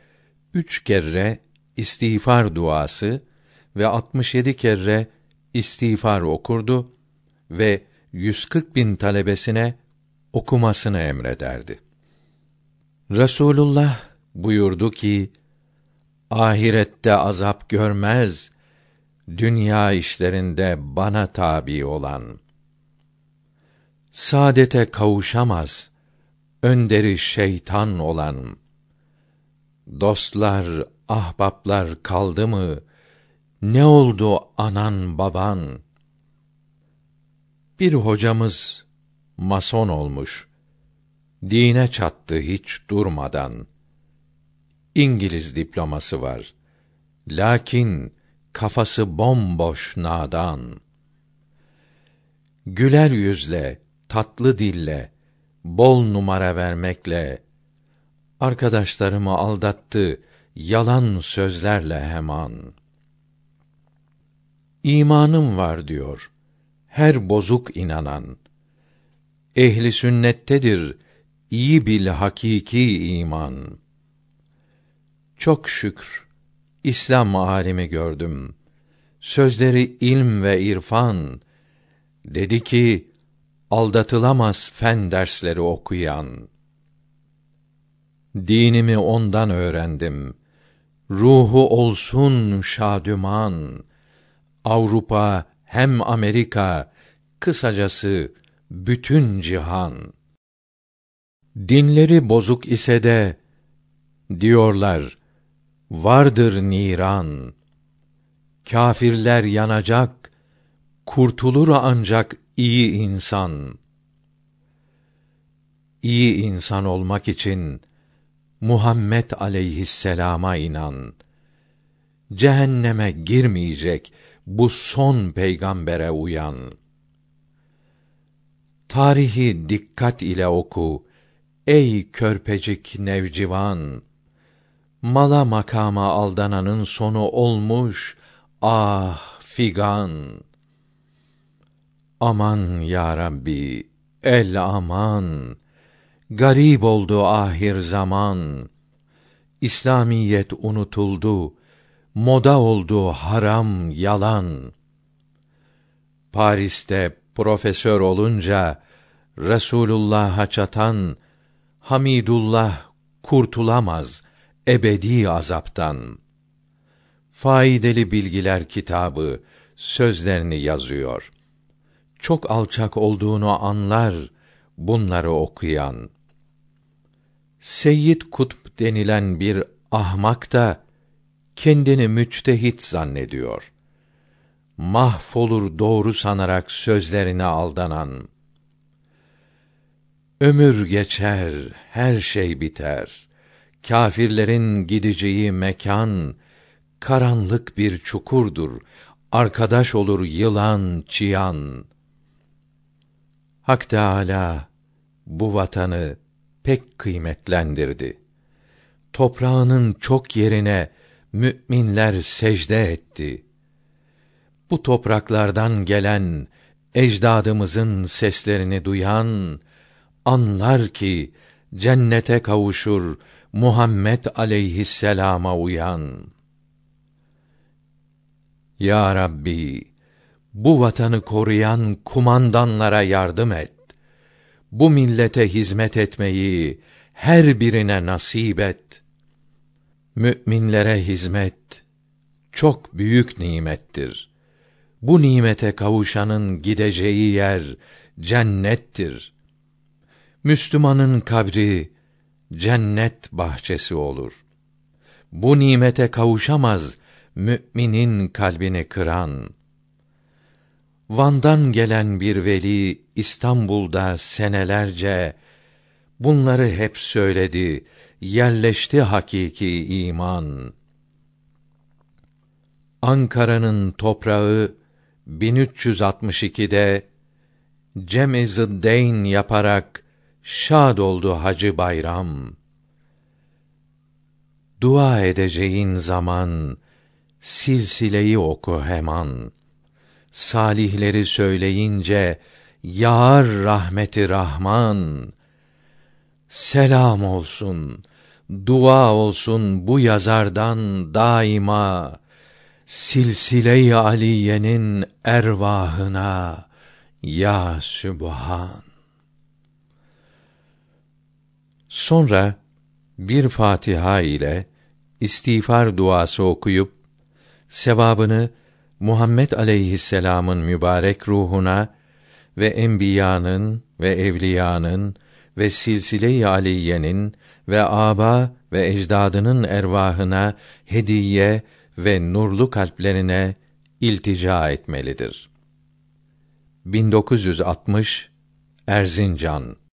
üç kere istiğfar duası ve 67 kere istiğfar okurdu ve 140 bin talebesine okumasını emrederdi. Resulullah buyurdu ki, ahirette azap görmez, dünya işlerinde bana tabi olan. Saadete kavuşamaz, önderi şeytan olan. Dostlar, ahbaplar kaldı mı, ne oldu anan baban? Bir hocamız mason olmuş. Dine çattı hiç durmadan. İngiliz diploması var. Lakin kafası bomboş nadan. Güler yüzle, tatlı dille, bol numara vermekle arkadaşlarımı aldattı yalan sözlerle hemen. İmanım var diyor her bozuk inanan. Ehli sünnettedir iyi bil hakiki iman. Çok şükür İslam alimi gördüm. Sözleri ilm ve irfan. Dedi ki aldatılamaz fen dersleri okuyan. Dinimi ondan öğrendim. Ruhu olsun şadüman. Avrupa hem Amerika, kısacası bütün cihan. Dinleri bozuk ise de diyorlar vardır niran. Kâfirler yanacak, kurtulur ancak iyi insan. İyi insan olmak için Muhammed aleyhisselama inan. Cehenneme girmeyecek bu son peygambere uyan. Tarihi dikkat ile oku ey körpecik nevcivan. Mala makama aldananın sonu olmuş ah figan. Aman ya Rabbi el aman. Garip oldu ahir zaman. İslamiyet unutuldu moda oldu haram yalan. Paris'te profesör olunca Resulullah'a çatan Hamidullah kurtulamaz ebedi azaptan. Faydalı bilgiler kitabı sözlerini yazıyor. Çok alçak olduğunu anlar bunları okuyan. Seyyid Kutb denilen bir ahmak da kendini müçtehit zannediyor. Mahvolur doğru sanarak sözlerine aldanan. Ömür geçer, her şey biter. Kâfirlerin gideceği mekan karanlık bir çukurdur. Arkadaş olur yılan, çıyan. Hak Teâlâ bu vatanı pek kıymetlendirdi. Toprağının çok yerine müminler secde etti. Bu topraklardan gelen ecdadımızın seslerini duyan anlar ki cennete kavuşur Muhammed aleyhisselama uyan. Ya Rabbi, bu vatanı koruyan kumandanlara yardım et. Bu millete hizmet etmeyi her birine nasip et. Müminlere hizmet çok büyük nimettir. Bu nimete kavuşanın gideceği yer cennettir. Müslümanın kabri cennet bahçesi olur. Bu nimete kavuşamaz müminin kalbini kıran. Van'dan gelen bir veli İstanbul'da senelerce bunları hep söyledi. Yerleşti hakiki iman. Ankara'nın toprağı 1362'de Cem-i yaparak şad oldu Hacı Bayram. Dua edeceğin zaman silsileyi oku hemen. Salihleri söyleyince yağar rahmeti Rahman. Selam olsun, dua olsun bu yazardan daima silsile-i aliyenin ervahına ya Sübhan. Sonra bir Fatiha ile istiğfar duası okuyup sevabını Muhammed aleyhisselam'ın mübarek ruhuna ve enbiyanın ve evliyanın ve silsile-i aliyenin ve aba ve ecdadının ervahına hediye ve nurlu kalplerine iltica etmelidir. 1960 Erzincan